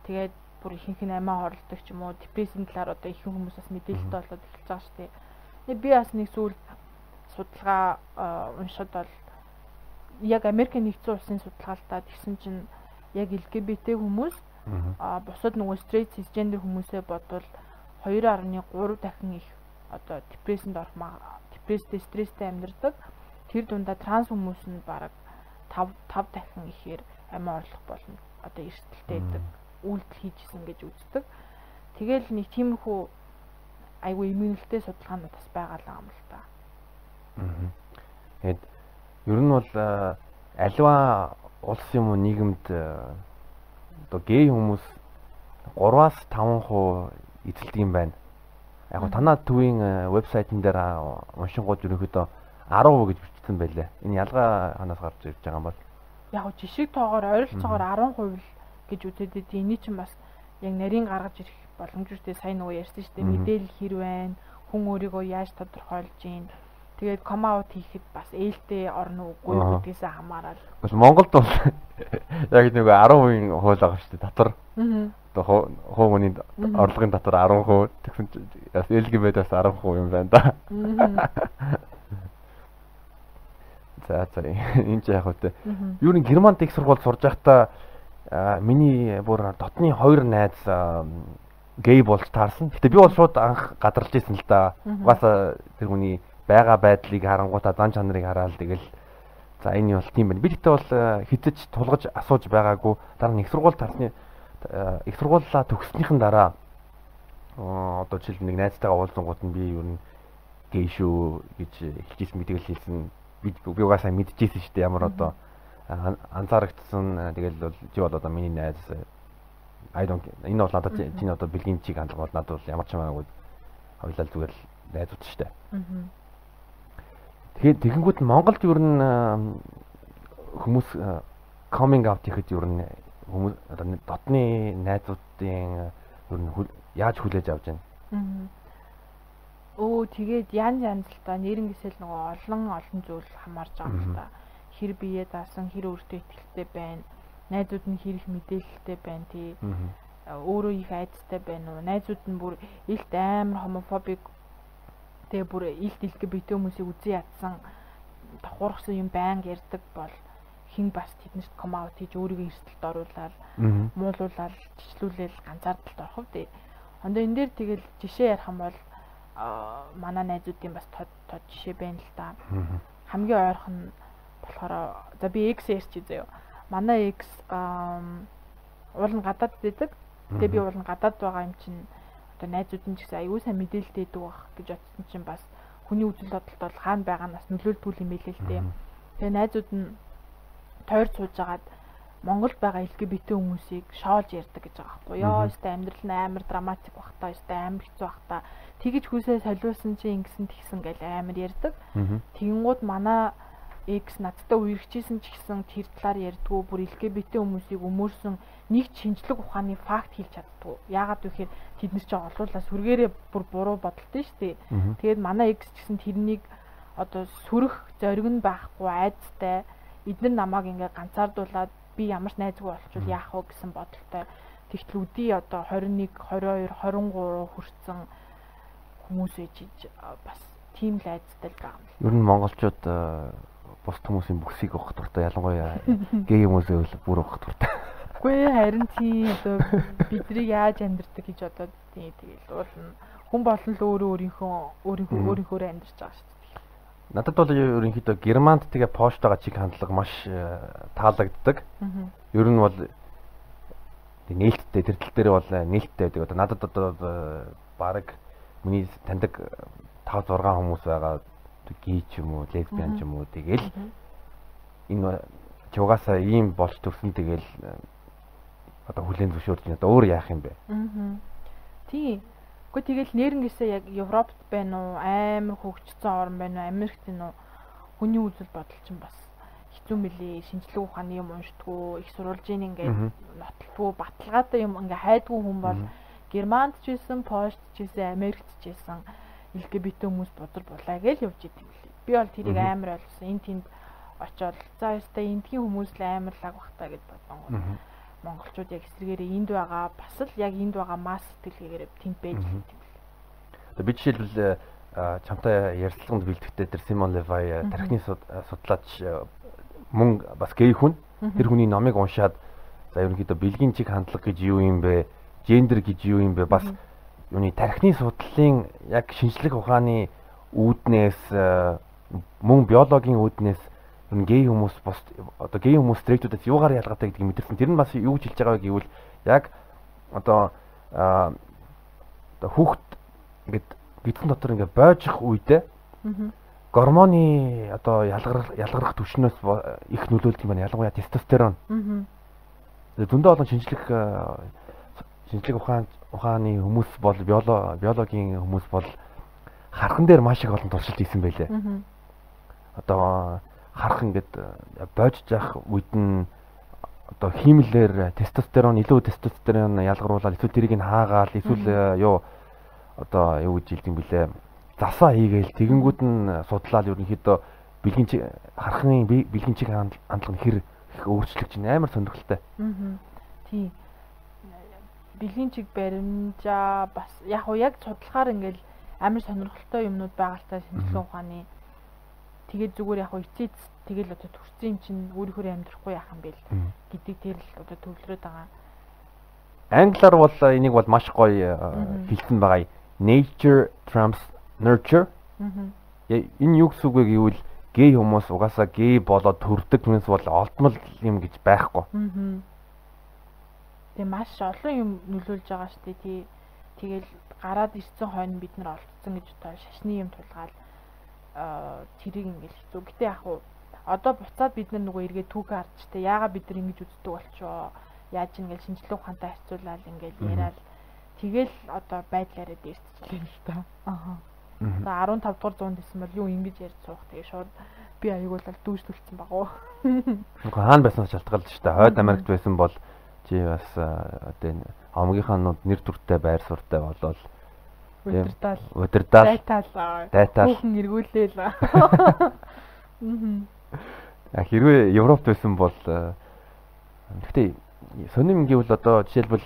[SPEAKER 3] тэгээд бүр ихэнх нь амиа хорлдог ч юм уу депрессийн талаар одоо ихэнх хүмүүс бас мэдээлэлтэй болоод эхэлж байгаа шүү дээ. Би бас нэг зүйл судалгаа уншаад бол яг Америк нэгдсэн улсын судалгаалтаа тэгсэн чинь яг LGBT хүмүүс а бусад нөгөө стресс гендер хүмүүсээ бодвол 2.3 дахин их одоо депрессэнд орох стресстэй стресстэй амьдардаг. Тэр дундаа транс хүмүүс нь бараг 5 5 дахин ихээр амиа орлох болно. Одоо эрсдэлтэй байдаг. Үйлдэл хийжсэн гэж үздэг. Тэгэл нэг тиймэрхүү айгүй иммунитет судалгаанууд бас байгаа л юм л та.
[SPEAKER 2] Аа. Тэгэд ер нь бол альва улс юм уу нийгэмд одоо гей хүмүүс 3-аас 5% эзэлдэг юм байна Яг го танаа төвийн вебсайтн дээр уншингууд ерөнхийдөө 10% гэж бичсэн байлээ. Энэ ялгаа ханаас гарч ирж байгаа юм бол
[SPEAKER 3] яг го жишг тоогоор ойролцоогоор 10% л гэж байдیں۔ Эний чинь бас яг нарийн гаргаж ирэх боломжтой сайн нөгөө ярьсан шүү дээ. Мэдээлэл хэр байна? Хүн өөрийгөө яаж тодорхойлж гин? Тэгээд ком аут хийхэд бас ээлтэй орно уугүй гэдгээс хамаарал.
[SPEAKER 2] Бас Монголд бол яг нөгөө 10% хууль байгаа шүү дээ. Аа одоо хуу хүний орлогын татвар 10% тэгсэн чинь бас LGBT бас 10% юм байна да. За за энэ ч яг үүтэй. Юу н Германд их сургууль сурж байхдаа миний бүр дотны хоёр найз гей болж таарсан. Гэтэ би бол шууд анх гадарлаж исэн л да. Угаасаа тэр хүний байгаа байдлыг харангуйтаа зан чанарыг хараад тэгэл за энэ бол тийм байна. Би тэгтээ бол хизэж тулгаж асууж байгаагүй. Дараа нь их сургууль таарсны их сургуулаа төгснөхийн дараа одоо жишээл нэг найзтайгаа уулзсангууд нь би юу н гей шүү гэж хэлжсэн мэдээлэл хэлсэн би би угаасаа мэдчихсэн шүү дээ ямар одоо анзаарагдсан тэгэл бол чи бол одоо миний найз I don't энэ бол надад чиний одоо бэлгийн чиг хандлага бол надад бол ямар ч хамаагүй хоёлаа зүгээр л найзууд шүү дээ. Тэгэхээр тэгэнгүүт Монголд юу н хүмүүс coming out гэхэд юу н хүмүүс дотны найзуудын ер нь яаж хүлээж авч байна?
[SPEAKER 3] Өө тэгээд янз янз л та нэрнгэсэл нөгөө олон олон зүйл хамаарж байгаа юм та. Хэр бие даасан, хэр өөртөө ихтэй байна. Найзууд нь хэр их мэдээлэлтэй байна тий. Өөрөө их айцтай байна уу? Найзууд нь бүр илт амар хомофобик тэгээ бүр илт илтгэж битээ хүмүүсийг үзэн ядсан давхурхсан юм байнг ярьдаг бол хин бас тэднэрт ком аут хийж өөрийгөө эрсдэлд оруулаад муулуулаад чичлүүлээл ганцаардалд орох үү. Хондоо энэ дээр тэгэл жишээ ярих юм бол манай найзуудын бас тод тод жишээ байна л да. Хамгийн ойрхон болохоор за би X ярьчих заяа. Манай X уул нь гадаад байдаг. Тэгээ би уул нь гадаад байгаа юм чинь одоо найзууд нь ч гэсэн аюу сайн мэдээлэлтэй байдаг байх гэж бодсон чинь бас хүний үзэл бодолд бол хаана байгаанаас нөлөөлтгүй юм байлээ л дээ. Тэгээ найзууд нь тойр сууж агаад Монголд байгаа LGBT хүмүүсийг шоолж ярьдаг гэж байгаа байхгүй ёо. Өстэй амьдрал нь амар драматик бах та, өстэй амар хэцүү бах та. Тэгэж хүсээ солиулсан чи ингэсэн тэгсэн гэл амар ярьдаг. Тэгэнгүүт манай X надтай үерхчихсэн ч гэсэн тэр талаар ярьдгүү бүр LGBT хүмүүсийг өмөрсөн нэг шинжлэх ухааны факт хэлж чаддгүй. Яагаад вэ гэхээр тэд нар чинь олуулаа сүргээрээ бүр буруу бодолтой шүү дээ. Тэгээд манай X ч гэсэн тэрнийг одоо сүрэх зориг нь байхгүй айцтай эдгээр намайг ингээ ганцаардуулаад би ямар ч найзгүй болчихвол яах вэ гэсэн бодолтой тэгтэл үдий одоо 21 22 23 хүрсэн хүмүүс ээж бас тийм л айцтай л байгаа юм.
[SPEAKER 2] Ер нь монголчууд бус хүмүүсийн бүсийг авах дуртай ялангуяа гей хүмүүсээ бүр авах дуртай.
[SPEAKER 3] Үгүй харин тийм одоо бидний яаж амьдрдаг гэж одоо тийм тэгэл уул нь хүн болон л өөрөө өөрийнхөө өөрийнхөө өөрийнхөө амьдарч байгаа шүү дээ.
[SPEAKER 2] Надад бол ерөнхийдөө Германд тэгээ поштойгоо чиг хандлага маш э, таалагддаг. Ер нь бол нээлттэй тэр тал дээр бол нээлттэй байдаг. Одоо надад одоо баг миний таньдаг 5 6 хүмүүс байгаа гей ч юм уу, лесбиан ч юм уу тэгэл энэ чугаасаа ийм болж төрсөн тэгэл одоо хүлэн зөвшөөрч. Одоо өөр яах юм бэ?
[SPEAKER 3] Аа. Тийм. Гэхдээ тэгэл нэрнгээсээ яг Европт байна уу, амар хөгжсөн орн байна уу, Америкт байна уу? Хүний үзэл бодол чинь бас хэцүү мөлий шинжлэх ухааны юм уншдаггүй их сурвалжийн ингээд нотлдгүй баталгаатай юм ингээ хайдгүй хүн бол Германд ч байсан, Польшд ч байсан, Америкт ч байсан LGBT хүмүүс бузар булаа гэж явж идэв лээ. Би бол тэрийг амар ойлгосон. Энд тэнд очоод за ястай эндхийн хүмүүс л амар лаг бахтаа гэж бодсон. Монголчууд яг эсрэгээрээ энд байгаа бас л яг энд байгаа масс сэтгэлгээгээр тэнд байж идэв юм
[SPEAKER 2] лээ. Би жишээлбэл чамтай ярилцлаганд бэлтгэхдээ тэр Симон Левай тархины судлаач мөн бас гей хүн тэр хүний номыг уншаад за ерөнхийдөө бэлгийн чиг хандлага гэж юу юм бэ? Гендер гэж юу юм бэ? Бас юуны тархины судлалын яг шинжлэх ухааны үүднээс мөн биологийн үүднээс энэ гей хүмүүс бос одоо гей хүмүүс стрейтүүдээс юугаар ялгаатай гэдгийг мэдэрсэн. Тэр нь бас юу хэлж байгаа вэ гэвэл яг одоо одоо хүүхд ингээд гидсэн дотор ингээд бойжих үедээ гормоны одоо ялгарх ялгарх түвшнөөс их нөлөөлдөг юм байна. Ялангуяа тестостерон. Зөндөө олон шинжлэх шинжлэх ухаан ухааны хүмүүс бол биологийн хүмүүс бол хархан дээр маш их олон туршилт хийсэн байлээ. Одоо харах ингээд бойж явах үед нь одоо хиймлэр тестостерон илүү тестостерон ялгаруулаад эсвэл тэрийг нь хаагаал эсвэл юу одоо юу гэж хэлдэг юм бэлээ засаа хийгээл тэгэнгүүт нь судлаад ерөнхийдөө бэлгийн чиг харахын бэлгийн чиг хандлага хэр их өөрчлөгч чинь амар сонирхолтой.
[SPEAKER 3] Аа. Тийм. Бэлгийн чиг баримжаа бас яг уу яг судлахаар ингээл амар сонирхолтой юмнууд та шинжилгээ ухааны тэгээд зүгээр яг уу эцээц тэгэл одоо төрсөн юм чинь өөрийнхөө амьдрахгүй яах юм бэ гэдэг тэр л одоо төвлөрөөд байгаа.
[SPEAKER 2] Англиар бол энийг бол маш гоё хэлсэн байгаа. Nature trumps nurture. Энэ юу гэсэн үг вэ гэвэл гей хүмүүс угаасаа гей болоод төрдөг хүмүүс бол олдмол юм гэж байхгүй.
[SPEAKER 3] Тэгээ маш олон юм нөлөөлж байгаа шүү дээ. Тий. Тэгэл гараад ирсэн хойно бид нар олдсон гэж одоо шашны юм тулгаал тэрийг ингээл хэцүү. Гэтэ яг уу одоо буцаад бид нар нөгөө эргээ түүхээ харчтай. Яагаад бид нар ингэж үздэг болчоо? Яаж ингээл шинжлэх ухаантай харьцуулаад ингээл яриад тэгэл одоо байдлаараа дээрцчихлээ л та. Аа. За 15 дугаар зуунд исэн бол юу ингэж ярьж суух тэгээ шууд би аягуулал дүүж төлцсөн баг уу.
[SPEAKER 2] Хаана байснаас шалтгаалж штэ. Хойд Америкт байсан бол чи бас одоо омгийнхаанууд нэр төртэй байр суртай болол
[SPEAKER 3] удирдаал
[SPEAKER 2] удирдаал
[SPEAKER 3] дайтаал
[SPEAKER 2] дайтаал
[SPEAKER 3] хүүхэн эргүүлээл.
[SPEAKER 2] Аа. Хэрвээ Европт байсан бол гэхдээ сонирм гэвэл одоо жишээлбэл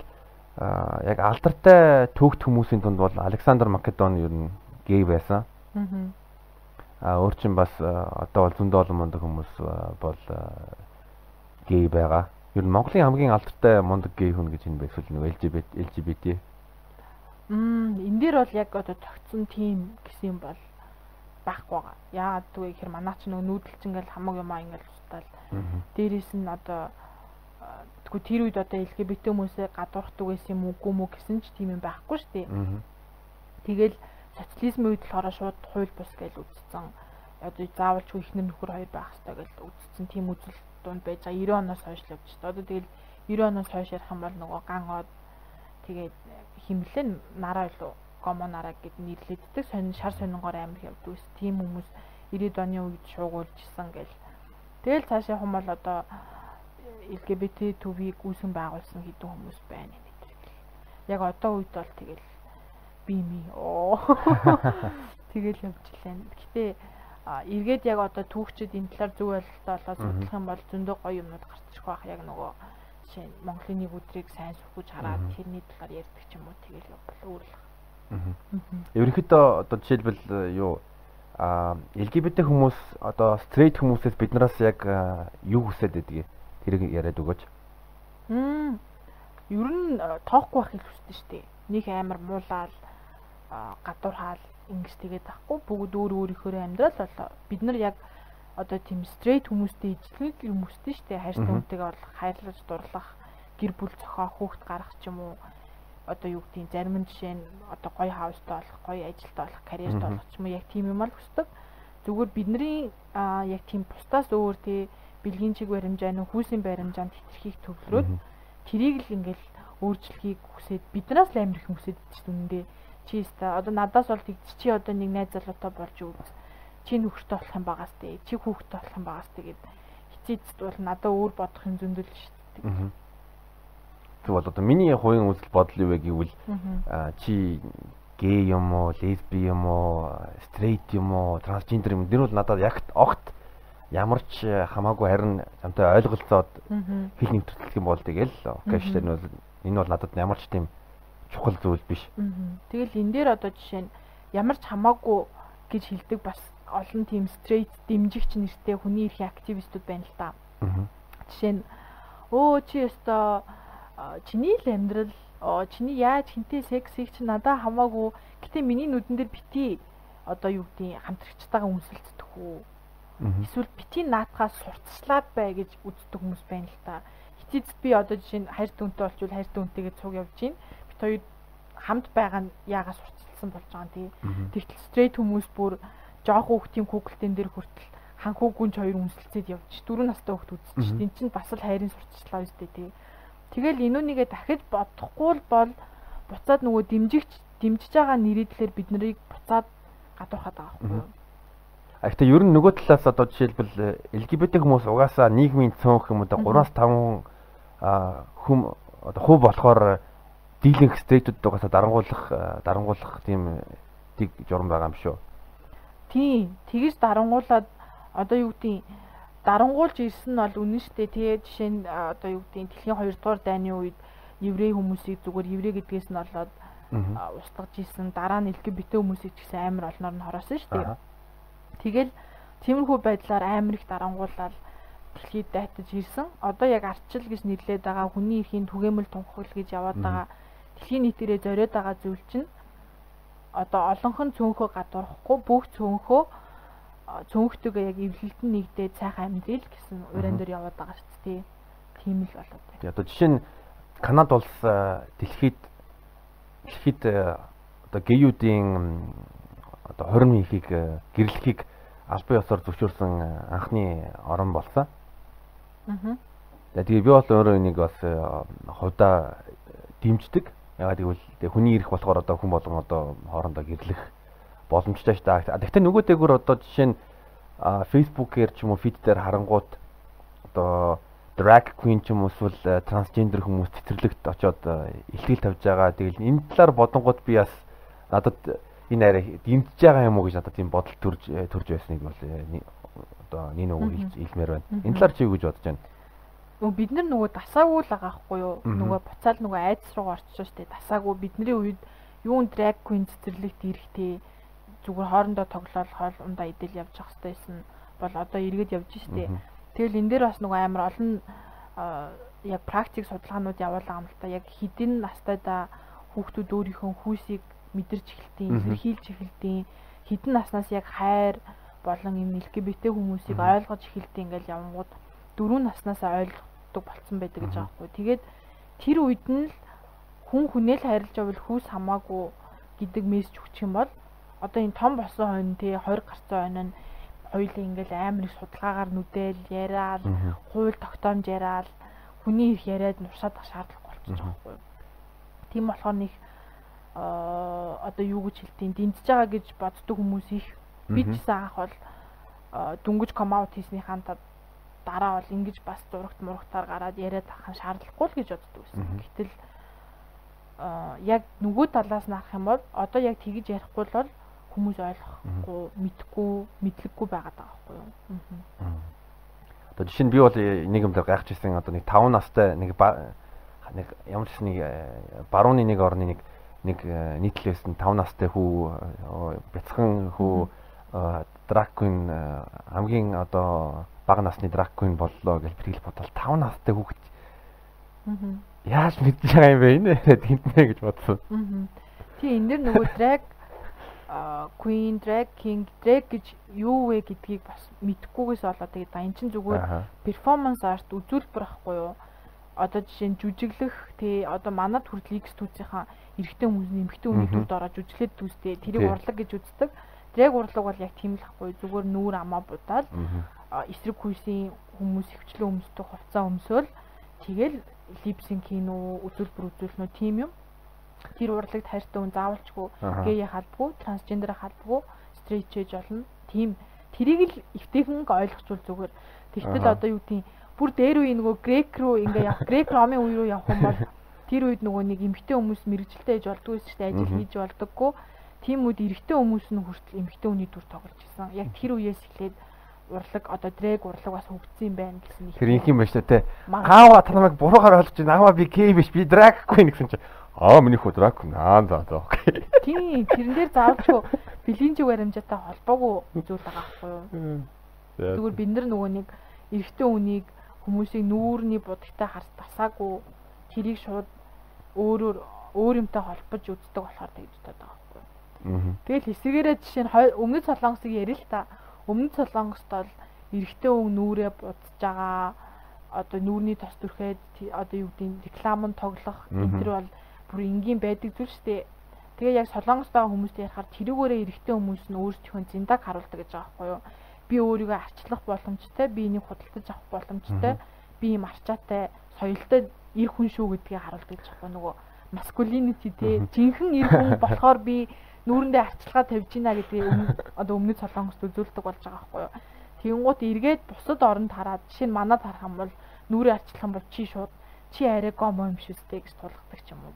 [SPEAKER 2] яг алдартай түүхт хүмүүсийн тунд бол Александр Македон ер нь гей байсан. Аа өөр чин бас одоо бол зөндөө олон мундаг хүмүүс бол гей байгаа. Ер нь Монголын хамгийн алдартай мундаг гей хүн гэж энэ байсвал нэг LGBT LGBT.
[SPEAKER 3] Мм энэ дээр бол яг одоо тогтсон тим гэсэн юм бол байхгүй байгаа. Яагаад гэвэл ихэр манаа ч нөгөө нүүдэлч ингээл хамаг юм аа ингээл устал. Дээрээс нь одоо тэгвэл тэр үед одоо LGBT хүмүүсээ гадуурхдаг байсан юм үгүй мүү гэсэн ч тийм юм байхгүй шүү дээ. Тэгэл социализмын үед болохоор шууд хууль бус гэж үзсэн. Одоо заавалчгүй ихнэр нөхөр хоёр байх хэрэгтэй гэж үзсэн. Тийм үзэл дунд байж байгаа 90 оноос хойш л явж байна. Одоо тэгэл 90 оноос хойш ярих юм бол нөгөө ган од тэгээд химлэн нараа илүү гомо нараа гэд нэрлэгддэг. Сонин шар сонингоор амир явдаг ус. Тийм хүмүүс 90 оны үед шуугуулжсэн гэл. Тэгэл цаашаа хүмүүс бол одоо LGBT төвийг үүсгэн байгуулсан хэдэн хүмүүс байна гэдэг. Яг одоо үед бол тэгэл би ми оо тэгэл явж лээ. Гэтэ эргээд яг одоо түүхчид энэ талаар зөв ойлголтоо олоод судлах юм бол зөндөө гоё юмнууд гарч ирэх байх яг нөгөө жишээ нь Монголын нэг өдрийг сайн сүрхэж хараад тэрний талаар ярьдаг ч юм уу тэгэл явбал өөр л.
[SPEAKER 2] Ерөнхийдөө одоо жишээлбэл юу а LGBT хүмүүс одоо стрейт хүмүүсээс биднээс яг юу хүсэж байдгийг тэрийг яриад өгөөч.
[SPEAKER 3] Мм. Ер нь тоохгүй байх хүсдэг шүү дээ. Нэг амар муулаад гадуур хаал ингэж тэгээд тахгүй бүгд өөр өөрийнхөө амьдрал болоо бид нар яг одоо тийм стрейт хүмүүстэй ижлэг хүмүүстэй шүү дээ. Хайртай хүнтэйгээ бол хайрлаж дурлах гэр бүл зохиох хүүхд гарах ч юм уу. Одоо юу гэдгийг зарим нь жишээ нь одоо гоё хаустай болох гоё ажилтай болох карьертай болох ч юм уу яг тийм юм л хүсдэг. Зүгээр бидний яг тийм бусдаас өөр тий бэлгийн чиг баримжаа нь хүүсийн баримжаанд хэтэрхийг төвлөрөөд тэрийг л ингээл өөрчлөхийг хүсээд биднээс л амирх хүсээд ч дүндээ чи өстой. Одоо надаас бол тэгж чи одоо нэг найз залуутай болж үз чи нөхөртэй болох юм багаас тээ. Чи хүүхэдтэй болох юм багаас тэгээд хизээдд бол надад өөр бодох юм зөндөл шүү дээ.
[SPEAKER 2] Тэгвэл одоо миний хувийн үзэл бодол юу вэ гэвэл чи гей юм уу, лесби юм уу, стрейт юм уу, трансгендер юм дэр бол надад ягт огт ямар ч хамаагүй харин амтай ойлголцоод хэл нэвтрүүлэх юм бол тэгэл окей шүү дээ. Энэ бол надад ямар ч тийм чухал зүйл биш.
[SPEAKER 3] Тэгэл энэ дээр одоо жишээ нь ямар ч хамаагүй гэж хэлдэг бас олон тийм стрейт дэмжигч нэртэй хүний эрхийн активистууд байна л да. Жишээ нь өө чи өстой чиний л амьдрал чиний яаж хинтээ секс хийх чи надаа хамаагүй гэтээ миний нүдэн дээр бити одоо юу гэдгийг хамтрагчтайгаа үнсэлцдэг үү эсвэл бити наатахаас сурталчлаад бай гэж үздэг хүмүүс байна л та. Хитийд би одоо жишээ нь хайр дүнтэй болчвол хайр дүнтэйгээ цуг явж гин хоёуд хамт байгаа нь яагаас уртцсан болж байгаа юм тий. Тэгтэл стрейт хүмүүс бүр жоох хүүхдийн куклтэн дээр хүртэл хан хүүгүнч хоёр үнсэлцээд явж дөрөв настай хүүхд үзчих. Тин чинь бас л хайрын сурталчлаа үстэй тий. Тэгэл энүүнийгээ дахиж бодохгүй бол буцаад нөгөө дэмжигч дэмжиж байгаа нэрийдлэр бид нарыг буцаад гадуурхаад байгаа байхгүй юу?
[SPEAKER 2] А гэхдээ ер нь нөгөө талаас одоо жишээлбэл LGBT хүмүүс угаасаа нийгмийн цөөнх юм одоо 3-5 хүм одоо хувь болохоор дийлэнх стейтүүд угаасаа дарангуулах дарангуулах тийм тийг журам байгаа юм шүү.
[SPEAKER 3] Тийм. Тэгэж дарангуулад одоо юу гэдгийг дарангуулж ирсэн нь бол үнэн шүү дээ. Тэгээ жишээ нь одоо юу гэдгийг дэлхийн 2 дугаар дайны үед еврей хүмүүсийг зүгээр еврей гэдгээс нь болоод устгаж исэн дараа нь LGBT хүмүүсийг ч гэсэн амар олноор нь хороосон шүү дээ. Тэгэл тиймэрхүү байдлаар амар их дарангуулаад дэлхийд дайтаж ирсэн. Одоо яг арчил гэж нэрлээд байгаа хүний эрхийн түгээмэл тунхаглал гэж яваад байгаа дэлхийн нийтээрээ зориод байгаа зүйл чинь одоо олонхон цөөнхөө гадуурхгүй бүх цөөнхөө цөөнхтөөгөө яг эвлэлтэн нэгдээд сайхан амьдрал гэсэн уран дээр яваад байгаа шүү дээ. Тийм л болоод
[SPEAKER 2] байна. Одоо жишээ нь Канад улс дэлхийд дэлхийд одоо геюдийн одоо хорин хийхийг гэрлэхийг албан ёсоор зөвшөөрсөн анхны орн болсон. Аа. Тэгээ би бол өөрөө энийг бас хувьдаа дэмждэг. Ягаад гэвэл хүний ирэх болохоор одоо хүн болгон одоо хоорондоо гэрлэх боломжтой ш та. Гэхдээ нөгөө дээгүүр одоо жишээ нь Facebook-ээр ч юм уу feed дээр харангууд одоо drag queen ч юм уу эсвэл трансгендер хүмүүс цэцэрлэгт очоод илтгэл тавьж байгаа. Тэгэл энэ талаар бодонгууд би бас надад энэ арай дэмжиж байгаа юм уу гэж надад тийм бодол төрж төрж байсныг бол одоо нэг нөгөө хэлмээр байна. Энэ талаар чи юу гэж бодож байна?
[SPEAKER 3] Нөгөө бид нар нөгөө дасаагүй л байгаа хгүй юу? Нөгөө буцаал нөгөө айдас руу орчихсон шүү дээ. Дасаагүй бидний үед юун drag queen цэцэрлэгт ирэхтэй зүгээр хоорондоо тоглоал хоол ундаа идэл явж явах хэрэгтэйсэн бол одоо эргээд явж штэ. Тэгэл энэ дээр бас нөгөө амар олон яг практик судалгаанууд явуулсан юм л та. Яг хэдин настайда хүүхдүүд өөрийнхөө хүүсийг мэдэрч эхэлтийн, илэрхийлж эхэлтийн, хэдэн наснаас яг хайр болон энэ LGBT хүмүүсийг ойлгож эхэлтийн ингээл явангууд дөрөв наснаас ойлгох болдог болцсон байдаг гэж байгаа хгүй. Тэгээд тэр үед нь л хүн хүнээл хайрлаж байвал хүүс хамаагүй гэдэг мессеж өгчих юм бол одоо энэ том болсон хойно тий 20 гарсан хойно нь хоёулаа ингээл амар их судалгаагаар нүдээл яриад хууль тогтоомж яриад хүний их яриад нуршаад ах шаардлага болчихж байгаа хгүй. Тийм болохоор нэг одоо юу гэж хэлтiin дэмжиж байгаа гэж боддог хүмүүс их бид ч анх бол дүнгиж комаут хийснийхаа дараа бол ингэж бас зурагт мурагтаар гараад яриад авах шаардлагагүй л гэж боддог байсан. Гэтэл яг нөгөө талаас нь авах юм бол одоо яг тэгж ярихгүй бол хүмүүс ойлгохгүй, мэдхгүй, мэдлэггүй байгаад байгаа байхгүй юу? Аа.
[SPEAKER 2] Одоо жишээ нь би бол нэг юм дээр гайхаж ирсэн одоо нэг 5 настай нэг нэг ямар ч нэг барууны нэг орны нэг нэг нийтлээс нь 5 настай хүү бяцхан хүү драквин хамгийн одоо бага насны драквин боллоо гэж тэгэл бодвол 5 настай хүүхэд. Яаж мэдж байгаа юм бэ? Энэ тэнтнэ гэж бодсон.
[SPEAKER 3] Тийм энэ дэр нөгөө drag Queen, Drag King, Drag гэж юу вэ гэдгийг бас мэдхгүйгээс болоод тэгээд энэ чинь зүгээр performance art үзүүлбэр ахгүй юу? Одоо жишээ нь жүжиглэх тий одоо манад хүртэл X түүцийнхэн эрэгтэй хүмүүсийн эмэгтэй хүний төвд ороод жүжиглээд дүүстэй тэрийг урлаг гэж үздэг. Drag урлаг бол яг тийм л ахгүй. Зүгээр нүүр амаа будаад эсрэг хүйсийн хүмүүс хөвчлөө өмсдөг хувцас өмсөөл тэгэл липсинг үү, үзүүлбэр үзүүлнэ үү тийм юм. Тэр урлагт хайртай хүн заавалчгүй гей халбгүй, трансгендер халбгүй, стрейт чэж болно. Тийм. Тэрийг л эвтэйхэн ойлгочвол зүгээр. Тэгтэл одоо юу гэдэг бүр дээр үе нөгөө грек руу ингээ явах, грек ромын үе рүү явах юм бол тэр үед нөгөө нэг эмгтэй хүмүүс мэрэгжилтэй ээж болдгоо шүү дээ, ажил хийж болдоггүй. Тийм үед эрэгтэй хүмүүс нь хүртэл эмгтэй хүний дүр тоглож исэн. Яг тэр үеэс эхлээд урлаг одоо дрэг урлаг бас хөгжсөн юм байна гэсэн
[SPEAKER 2] их. Тэр юм байна шүү дээ. Аава та намайг буруугаар ойлгож байна. Аава би кей биш би драг queen гэсэн чинь аа миний хүү драг queen аа за за окей.
[SPEAKER 3] Тийм тэрэн дээр заавчгүй бэлинжиг баримжаатай холбоогүй зүйл байгаа байхгүй юу? Зүгээр бид нар нөгөө нэг эрэгтэй үнийг хүмүүсийг нүүрний будагтай харс тасаагүй тэрийг шууд өөрөөр өөр юмтай холбож үздэг болохоор тэгж байгаа байхгүй юу? Тэгэл хэсгээрээ жишээ нь өмнөд солонгосыг ярил л та Өмнөд Солонгост бол эрэгтэй хүн нүрээ будж байгаа. Одоо нүүрний тос төрхөөд одоо юу гэдэг рекламын тоглох энэ төр бол бүр энгийн байдаг зүйл шүү дээ. Тэгээ яг Солонгос байгаа хүмүүстэй ярихаар тэрүүгээрээ эрэгтэй хүмүүс нь өөрсдийнхөө зиндаг харуулдаг гэж байгаа байхгүй юу? Би өөрийгөө арчлах боломжтой, би энийг худалдаж авах боломжтой, би юм арчаатай, соёлтой эр хүн шүү гэдгийг харуулдаг гэж байгаа нөгөө маскулинити те жинхэнэ эр хүн болохоор би нүүрэндээ арчилгаа тавьж гинэ гэдгийг одоо өмнөд солонгост үзүүлдэг болж байгаа байхгүй юу. Тэнгуут эргээд бусад оронд хараад жишээ нь манад харах юм бол нүрээ арчлах юм бол чи шууд чи арай гомо юм шүү дээ гэж тулгадаг юм уу.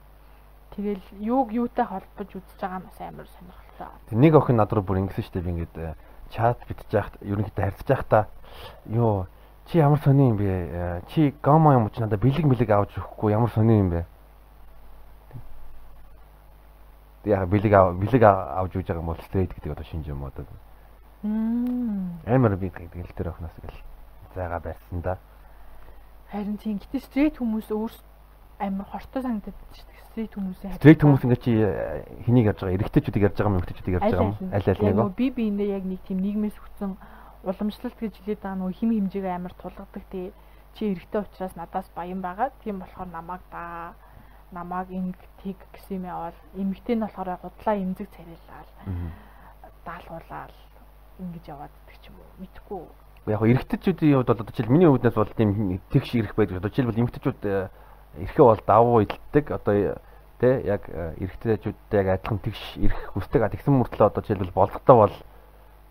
[SPEAKER 3] Тэгэл юуг юутай холбож үзэж байгаа нь бас амар сонирхолтой.
[SPEAKER 2] Нэг охин над руу бүр ингэсэн шүү дээ би ингээд э, чат битж яхад ерөнхийдөө харьцаж яхата юу чи ямар сони юм бэ? Э, чи гомо юм уу чи надад бэлэг мэлэг авч өгөхгүй ямар сони юм бэ? Яг бэлэг бэлэг авч үүж байгаа юм бол стрейт гэдэг одоо шинж юм одоо. Амар би тэгэл тэр охноос гэл зайгаа барьсан да.
[SPEAKER 3] Харин тийм гэтээ стрейт хүмүүс өөрс амар хортой санагдаад шүү дээ. Стрейт хүмүүсийн
[SPEAKER 2] стрейт хүмүүс ингээ чи э, хэнийг ярьж байгаа? Эрэгтэйчүүдийг ярьж байгаа юм, эмэгтэйчүүдийг ярьж байгаа юм? Аль аль нэг.
[SPEAKER 3] Би биэндээ яг нэг тийм нийгмээс хүчсэн уламжлалт гэж хэлээд байгаа нөгөө хим хэмжээгээ амар тулгадаг тий. Чи эрэгтэй учраас надаас баян байгаа. Тийм болохоор намайг даа намааг инг тиг гэсэн юм явал эмэгтэй нь болохоор гудлаа эмзэг царайлал даалгуулаад ингэж яваад идэх юм уу мэдхгүй
[SPEAKER 2] яг хоо эрэгтэйчүүдийн хувьд бол одоо жишээл миний үүднээс бол тийм тэгш ирэх байдаг. Одоо жишээлбэл эмэгтэйчүүд э, ирэхээ бол давуу илтдэг. Одоо тэ яг э, эрэгтэйчүүдтэй яг адилхан тэгш ирэх хүсдэг. А тэгсэн мөртлөө одоо жишээлбэл болголтоо бол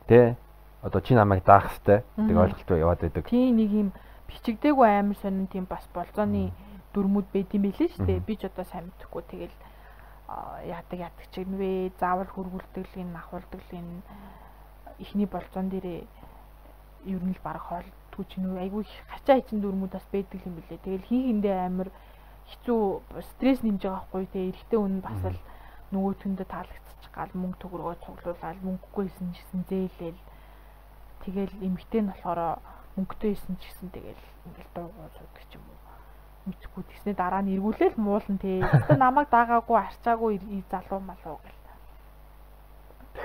[SPEAKER 2] тэ одоо чи намайг даах хэвээр тэг ойлголтоо яваад байдаг.
[SPEAKER 3] Тийм нэг юм бичигдээгүй амар сонин тийм бас болцооны дүрмүүд байд юм билээ шүү дээ. Би ч одоо сайн мэдэхгүй. Тэгэл яадаг яадаг ч юм вэ? Заавал хөргүүлдэглийг ахуулдаглыг ихний болцоон дээрээ ер нь л баг хоол түүч нүү айгүй хачаа ичин дүрмүүд бас байдаг юм билээ. Тэгэл хин хиндээ амар хэцүү стресс нэмж байгаа хгүй те эрэгтэй хүн бас л нөгөө төндө таалагдчих гал мөнгө төгрөгөө цуглуулаад мөнгөгүй хийсэн ч гэсэн зээлээл тэгэл эмгтэй нь болохоор мөнгөтэй хийсэн ч гэсэн тэгэл ингээл дуугаа суудаг юм мэдхгүй тэгснэ дараа нь эргүүлээл муулан тий. Өөртөө намайг даагаагүй арчаагүй залуу малуу гэл.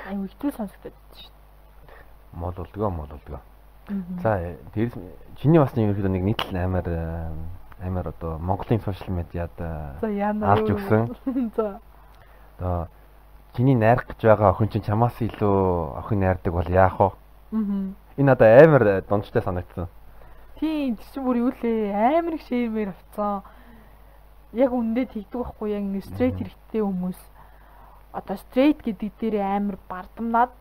[SPEAKER 3] Аюу хэцүү сонсогдод шүү дээ.
[SPEAKER 2] Мололдгоо мололдгоо. За дээрс чиний бас нэг ерөөхдөө нэг нийтлэл амар амар одоо Монголын сошиал медиад авч өгсөн. За. Одоо чиний найрах гэж байгаа охин чинь чамаас илүү охин найрдаг бол яах вэ? Аа. Энэ одоо амар дундчтай санагдсан.
[SPEAKER 3] Тийм тэр чинь бүр юу лээ амар их ширмээр авцсан. Яг үндэ тэгдэг байхгүй яг нэг стрейт хэрэгтэй хүмүүс одоо стрейт гэдэг дээр амар бардамнаад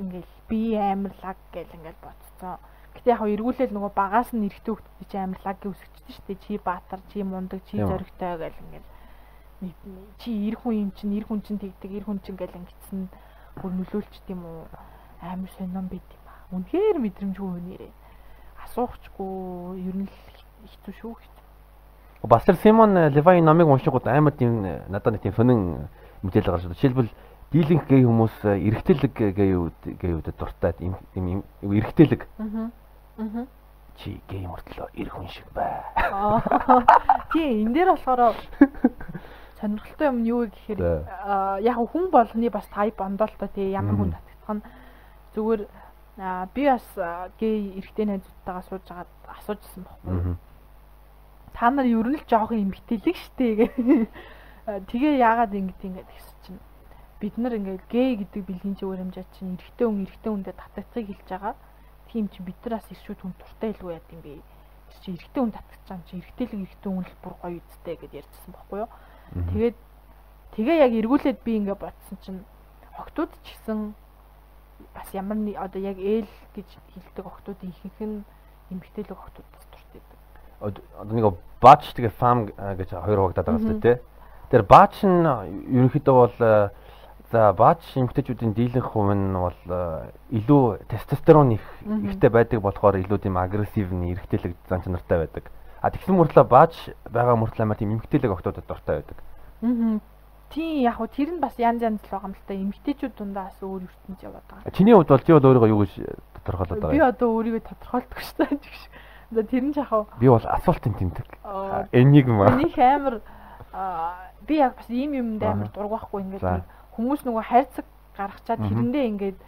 [SPEAKER 3] ингээл би амар лаг гэл ингээл боцсон. Гэтэ яг эргүүлэл нөгөө багаас нь эргэдэг хүмүүс чи амар лаг үсгчтэй шүү дээ. Чи баатар, чи мундаг, чи зоригтой гэл ингээл чи эр хүн юм чин эр хүн чин тэгдэг эр хүн чин гэл ингэсэн бүр нөлөөлч тийм үү амар сонирн байд юм аа. Үнэхээр мэдрэмжгүй хүнээрээ асуухчгүй ер нь хэцүү шүү хэцүү.
[SPEAKER 2] Бас тэр Симон Левайн номыг уншигууд амар тийм надад нэг тийм сонин мэдээлэл гарч ирсэн. Жишээлбэл дийлэнх гей хүмүүс эргэтэлэг гейүүд гейүүдэд дуртай юм эргэтэлэг.
[SPEAKER 3] Аа. Аа.
[SPEAKER 2] Чи гей мөртлөө эр хүн шиг бай.
[SPEAKER 3] Тийм энэ дээр болохоор сонирхолтой юм нь юу гэхээр яг хүн болгоны бас тайп ондоолтой тий ямар хүн татагдах нь зүгээр би бас гей эрэгтэй найзуудтайгаа сууж агаад асуужсэн байхгүй. Та нар ер нь л жоохон эмгтэлэг штэ гэх. Тэгээ яагаад ингэж ингэж гэсэн чинь бид нар ингээд гей гэдэг бэлгийн чи өрөмжаа чинь эрэгтэй хүн эрэгтэй хүндээ татагдахыг хэлж байгаа. Тийм чи бид нараас иршүүд хүн туртай илүү яд юм бэ? чи эрэгтэй хүн татчих чам чи эрэгтэйлэг эрэгтэй хүн л бүр гоё үсттэй гэж ярьжсэн байхгүй юу? Тэгээд тэгээ яг эргүүлээд би ингээ бодсон чинь октод ч гэсэн бас ямар нэг одоо яг ээл гэж хэлдэг октодын ихэнх нь эмэгтэйлэг октодоос дуртай байдаг.
[SPEAKER 2] Одоо нэг баач тэгээ фам гэж хоёр хуваагдаад байгаа шүү дээ. Тэр баач нь ерөнхийдөө бол За баач эмгтээчүүдийн дийлэнх хувь нь бол илүү тестостерон их ихтэй байдаг болохоор илүү тийм агрессив нь эргэтэлэг зан чанартай байдаг. А тэгсэн мөртлөө баач байгаа мөртлөө амар тийм эмгтээлэг октодод дуртай байдаг.
[SPEAKER 3] Аа. Тийм яг хөө тэр нь бас янз янз л байгаа юм л та эмгтээчүүд дундаа бас өөр ертөнд яваад байгаа.
[SPEAKER 2] Чиний хувьд бол чи бол өөрийгөө юу гэж тодорхойлоод байгаа?
[SPEAKER 3] Би одоо өөрийгөө тодорхойлдог шүү дээ. За тэр нь жахав.
[SPEAKER 2] Би бол асфалтын тэмдэг. Энигма.
[SPEAKER 3] Энийг амар би яг бас ийм юмд амар дург байхгүй ингээд хүмүүс нөгөө хайрцаг гаргачаад тэрэндээ ингээд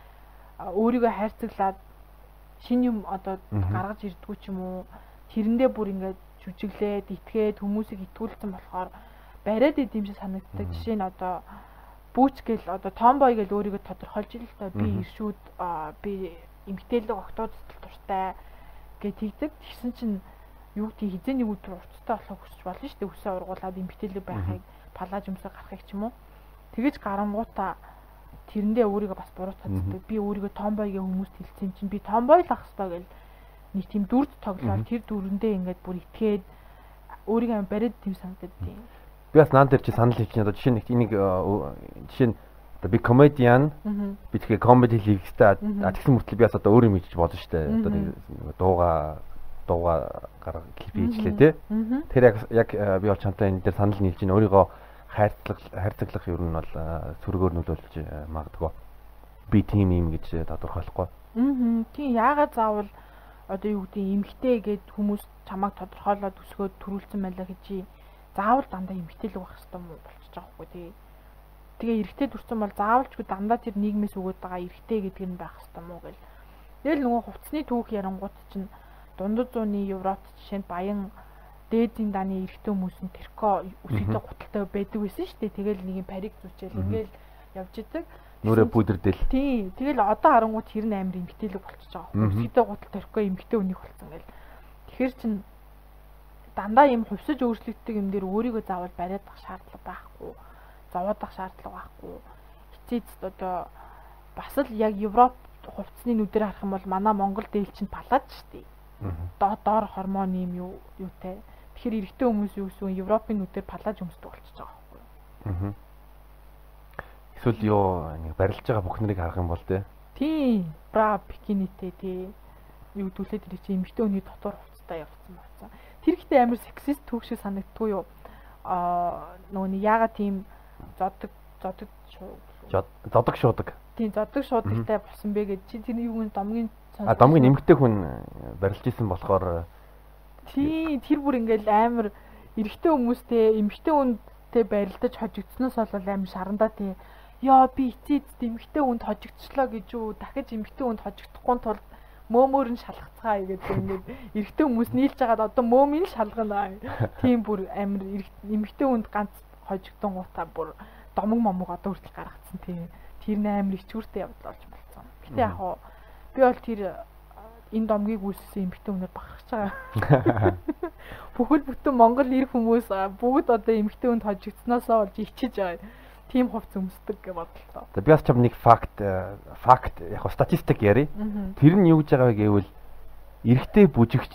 [SPEAKER 3] өөрийгөө хайрцаглаад шин юм одоо гаргаж ирдгүү ч юм уу тэрэндээ бүр ингээд жүжиглээд итгээд хүмүүсийг итгүүлсэн болохоор бариад идэм шиг санагддаг. Жишээ нь одоо бүүч гэл одоо томбой гэл өөрийгөө тодорхойлж ил л та би иршүүд би эмгтээлэг октод дуртай гэж тэгдэг. Тэгсэн чинь юу гэдэг хизээний өдөр урттай болохоо хүсч болно шүү дээ. Үсээ ургуулад эмгтээлэг байхыг палаж өмсө гарахыг ч юм уу. Тэгэж гарангуудаа тэрэндээ өөрийгөө бас буруутгацдаг. Би өөрийгөө томбойгийн хүмүүст хэлсэн чинь би томбой л ах хэвээр гэл нэг тийм дүрд тоглоод тэр дүрэндээ ингээд бүр итгээд өөрийгөө бариад тийм санагдаад тийм.
[SPEAKER 2] Би бас наан дээр чи санал хийчих одоо жишээ нэг энийг жишээ нь одоо би комедиан би тэгэхээр комеди хийхтэй тэгсэн мөртлөө би бас одоо өөр юм хийж болно шүү дээ. Одоо нэг дууга дууга гарга клип хийжлээ те. Тэр яг яг би бол чамтай энэ дээр санал нийлж байна. Өөрийгөө хайрцаг хайрцаглах ер нь бол сөргөөр нөлөөлж магадгүй. Би тийм юм гэж тодорхойлохгүй.
[SPEAKER 3] Аа. Тийм яагаад заавал одоо юу гэдэг эмгтэй гэд хүмүүс чамайг тодорхойлоод өсгөөд төрүүлсэн байлаа гэж заавал дандаа эмгтэй л байх хэрэгтэй юм болчихж байгаа хгүй тий. Тэгээ эрэгтэй төрсэн бол заавалчгүй дандаа тэр нийгмээс өгöd байгаа эрэгтэй гэдэг нь байх хэрэгтэй мó гэл. Тэгэл нөгөө хувцсны түүх ярангууд чинь дундад зууны Европт жишээнд баян дээдийн дааны эрэгтэй хүмүүс нь тэрко үсэгтэй гуталтай байдаг байсан шүү дээ. Тэгэл нэг юм парик зүчээл ингээл явж идэг.
[SPEAKER 2] Нүрэ бүдэрдэл.
[SPEAKER 3] Тийм. Тэгэл одоо харангуут тэр нь амар эмгтээлэг болчихж байгаа. Үсэгтэй гутал тэрко эмгтэй үнийг болсон гэл. Тэгэхэр чин дандаа юм хувьсаж өөрчлөгддөг юм дээр өөрийгөө заавал бариад ах шаардлага байхгүй. Зовоод ах шаардлага байхгүй. Эцээдс одоо бас л яг Европ хувцсны нүдээр харах юм бол манай Монгол дээлчин шүү дээ. Доо доор гормон юм юу юутай Тэгэхээр эрэгтэй хүмүүс юу гэсэн Европын нүдээр палаж өмсдөг болчихж байгаа байхгүй юу? Аа.
[SPEAKER 2] Эсвэл юу нэг барилж байгаа бүх нарыг харах юм бол тээ.
[SPEAKER 3] Тийм. Бра бикинитэй тий. Юу дүүлээд ирэх чинь эмэгтэй хүний дотор хувцастай явцсан болсон. Тэр ихтэй амар сексист түүх шиг санагддгүй юу? Аа нөгөө яагаад тийм зодог зодог
[SPEAKER 2] зодог шуудаг.
[SPEAKER 3] Тийм зодог шуудагтай болсон бэ гэж чи тэр юу нэг домгийн
[SPEAKER 2] А домгийн нэмэгтэй хүн барилж исэн болохоор
[SPEAKER 3] Тий, тэр бүр ингээл амар эрэгтэй хүмүүстэй эмэгтэй хүнтэй барилдаж хожигдсноос бол амар шарандаа тий. Яа би эцээд эмэгтэй хүнд хожигдчлаа гэж юу дахиж эмэгтэй хүнд хожигдохгүй тул мөөмөр нь шалгацгаа гэдэг ингээд эрэгтэй хүмүүс нийлж байгаад одоо мөөмийн шалгана. Тийм бүр амар эмэгтэй хүнд ганц хожигдсон гутаа бүр домог момог одоо хүртэл гаргацсан тийм. Тэр амар ичгүүртэй явдал болж болсон. Гэтэ яг хоо би бол тэр энэ домгийг үүссэн эмэгтэй хүнээр бахарч байгаа. Бүхэл бүтэн Монгол ирэх хүмүүс бүгд одоо эмэгтэй хүнд хожигдсноосоо болж ичиж байгаа. Тим хувц өмсдөг гэж бодлоо.
[SPEAKER 2] За би бас чам нэг факт факт яг статистик яри. Тэр нь юу гэж байгаа вэ гэвэл эрэгтэй бүжигч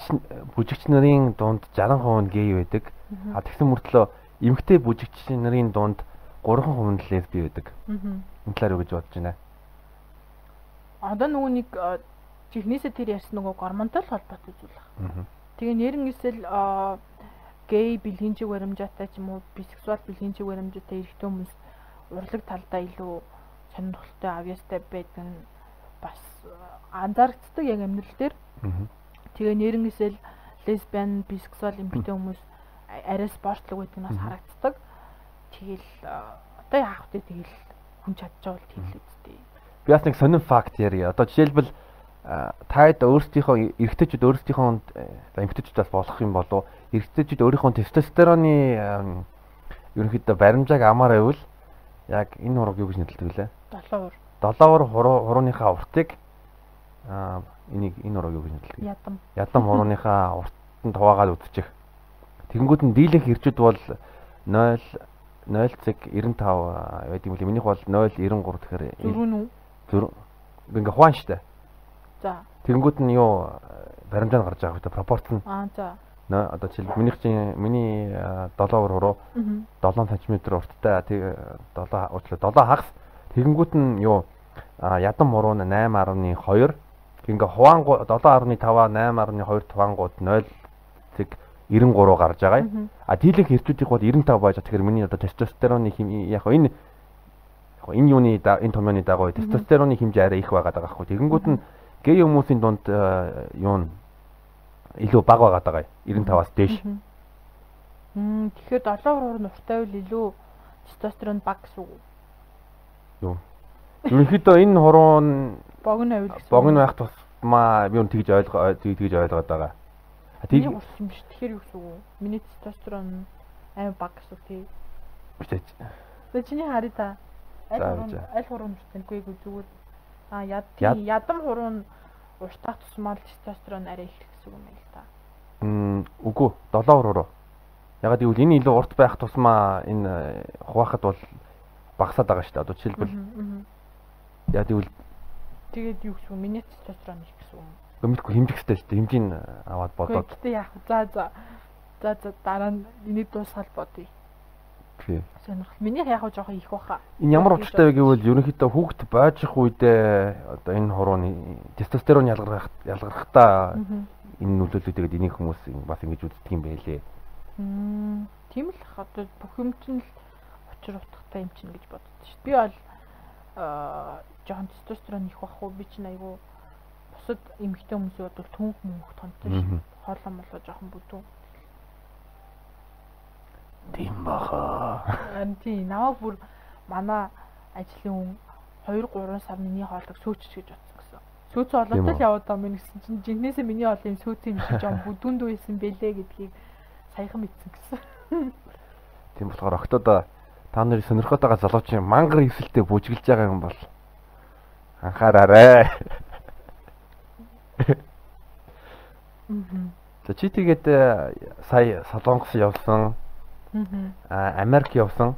[SPEAKER 2] бүжигч нарын дунд 60% нь гей байдаг. А тэгсэн мөртлөө эмэгтэй бүжигч нарын дунд 3% нь лесби байдаг. Энэ талаар юу гэж бодож байна?
[SPEAKER 3] Одоо нөгөө нэг э, чихнээсээ тэр ярьсан нөгөө гормонтой холбоотой зүйл байна. Тэгээ нэрэн эсвэл гей бэлгинчиг баримжаатай ч юм уу бисексуал бэлгинчиг баримжаатай эрэгтэй хүмүүс урлаг талдаа илүү сонирхолтой авьяастай байдаг нь бас анзаарэгддэг яг амьдрал дээр. Тэгээ нэрэн эсвэл лесбиан, бисексуал эмэгтэй хүмүүс арай спортлог байдаг нь бас харагддаг. Тэгэл одоо яах вэ тэгэл хүн чадчихвал тийм л үстэй.
[SPEAKER 2] Би бас нэг сонин факт ярья. Одоо жишээлбэл таад өөрсдийнхөө эрэгтэйчүүд өөрсдийнхөө эмэгтэйчүүд бас болох юм болов эрэгтэйчүүд өөрийнхөө тестостероны ерөнхийдөө баримжааг амаар байвал яг энэ ураг юу гэж нэрлэдэг вүлээ?
[SPEAKER 3] Долоовор.
[SPEAKER 2] Долоовор хурууныхаа уртыг аа энийг энэ ураг юу гэж нэрлэдэг?
[SPEAKER 3] Ядам.
[SPEAKER 2] Ядам хурууныхаа уртанд хуваагаад үтчих. Тэгэнгүүт нь дийлэнх ирчүүд бол 0 0.95 байдаг юм л минийх бол 0.93 тэгэхээр
[SPEAKER 3] зөрүү нь
[SPEAKER 2] зөрүү ингээ хуан штэ.
[SPEAKER 3] За.
[SPEAKER 2] Тэгэнгүүт нь юу баримжаанд гарч байгаа гэдэг пропорц нь.
[SPEAKER 3] Аа за.
[SPEAKER 2] Нөө одоо жишээл минийх чинь миний 7 хуруу 7 см урттай тэг 7 уучлаа 7 хагас тэгэнгүүт нь юу ядам хуруу нь 8.2 ингээ хуан 7.5 8.2 туваангууд 0 тэг 93 гарч байгаа. А дийлэнх эрчүүдийнх бол 95 байж байгаа. Тэгэхээр миний одоо тестостероны хэм яг энэ яг энэ юуны энэ томьёоны дагуу тестостероны хэмжээ арай их байгаад байгаа хгүй. Тэгэнгүүт нь гей хүмүүсийн дунд юу нь илүү бага байгаад байгаа. 95-аас дээш.
[SPEAKER 3] Мм тэгэхээр 7 уруур нуртай бол илүү тестостерон баг гэсэн үг.
[SPEAKER 2] Юу. Ерөнхийдөө энэ хуруу нь
[SPEAKER 3] богино авил гэсэн.
[SPEAKER 2] Богино байх тусмаа би юу тэгж ойлгоо тэгж ойлгоод байгаа.
[SPEAKER 3] Тийг урсан юм биш. Тэгэхээр юу гэсэн үг? Миний тестостерон аим баг гэсэн үг тий.
[SPEAKER 2] Битэж.
[SPEAKER 3] Тэгээ чиний хари та. Аль хуруу аль хуруу нүртэнгүй зүгээр. А яд ядам хуруу нь уртах тусмаа тестостерон арай их гэсэн юм байна л та.
[SPEAKER 2] Мм үгүй 7 хуруу. Ягаад гэвэл энэ илүү урт байх тусмаа энэ хуваахад бол багасаад байгаа шүү дээ. Одоо жишээлбэл яа гэвэл
[SPEAKER 3] тэгээд юу гэсэн? Миний тестостерон их гэсэн үг
[SPEAKER 2] Гомдгүй хэмжих хэрэгтэй шүү дээ. Хэмжийг аваад бодоод.
[SPEAKER 3] Гэтэ яах вэ? За за. За за дараа нь энийг дуусгал бодъё.
[SPEAKER 2] Тий.
[SPEAKER 3] Сонирхол. Минийх яг хаа жоохон их баха.
[SPEAKER 2] Энэ ямар учиртай вэ гэвэл ерөнхийдөө хүүхэд байжих үедээ одоо энэ хурууны тестостерон ялгарах ялгархтаа энэ нөлөөлөдөд энийг хүмүүс бас ингэж үздэг юм байлээ.
[SPEAKER 3] Мм. Тийм л одоо бүх юм чинь л учир утгатай юм чинь гэж боддог шүү дээ. Би бол аа жоохон тестостерон их бах уу би чинь айгу бусад эмэгтэй хүмүүсийн бол түнх мөнх тонтой шүү. Хоолоо молоо жоохон бүдүүн.
[SPEAKER 2] Тийм баха.
[SPEAKER 3] Анти наваа бүр манай ажлын хүн 2 3 сар миний хоолыг сөөчч гэж утсан гэсэн. Сөөц олоотой л яваад байгаа минь гэсэн чинь жинхнээсээ миний хоолын сөөц юм шиг жоон бүдүүнд байсан бэлээ гэдгийг саяхан мэдсэн гэсэн.
[SPEAKER 2] Тийм болохоор октод та нарын сонирхоод байгаа залуучийн мангар эвсэлтэй бүжгэлж байгаа юм бол анхаараарай. За чи тэгээд э, сая Солонгос явсан. Аа Америк явсан.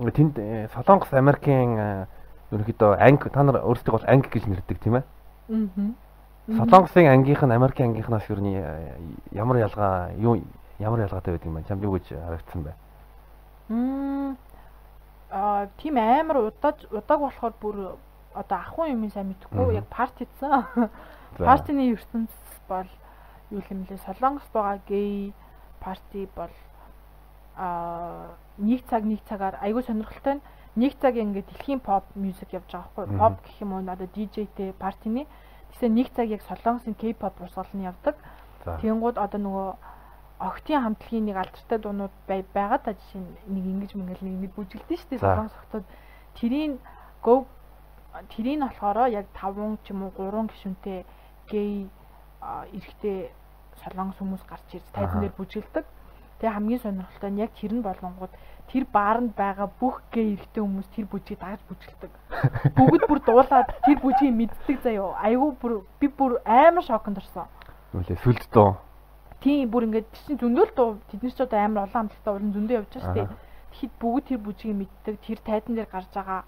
[SPEAKER 2] Тэнд э, Солонгос Америкийн э, ерөнхийдөө анги та нар өөрсдөө бол анги гэж нэрдэг тийм ээ. Солонгосын ангийнх нь Америкийн ангийнхнаас ер нь ямар ялгаа юу ямар ялгаатай байдаг юм бэ? Чамд юу гэж харагдсан бэ?
[SPEAKER 3] Мм аа тийм амар удаж удааг болохоор бүр одоо ахын юм сайн мэдхгүй яг партицсан. Партины ертөнц бол юу юм лээ Солонгос байгаа гей парти бол а нэг цаг нэг цагаар айгүй сонирхолтой нэг цаг ингээд дэлхийн pop music явж байгаа байхгүй pop гэх юм уу надад DJ-тэй партины тэгсэн нэг цаг яг солонгосын K-pop урсгал нь явдаг. Тэнгууд одоо нөгөө огтын хамтлагийн нэг алдартай дуунууд байгаа та жишээ нэг ингэж мөнгөл нэг нэг бүжгэлдэн шүү дээ солонгос хотод. Тэрийн go тэрийг болохоор яг 5 ч юм уу 3 гишүүнтэй гей эрэгтэй солонгос хүмүүс гарч ирж тайзан дээр бүжгэлдэг. Тэгээ хамгийн сонирхолтой нь яг тэр нь болгонгууд тэр бааранд байгаа бүх гей эрэгтэй хүмүүс тэр бүжгийг дагаж бүжгэлдэг. Бүгд бүр дуулаад тэр бүжгийг мэддэг заяо. Айгүй бүр би бүр амар шоконд орсон.
[SPEAKER 2] Үлээ сүлд дөө.
[SPEAKER 3] Тийм бүр ингээд чинь зөндөл дуу тэднэр ч одоо амар улаан амттай уран зөндөө явж байгаа шүү дээ. Тэгэхэд бүгд тэр бүжгийг мэддэг. Тэр тайзан дээр гарч байгаа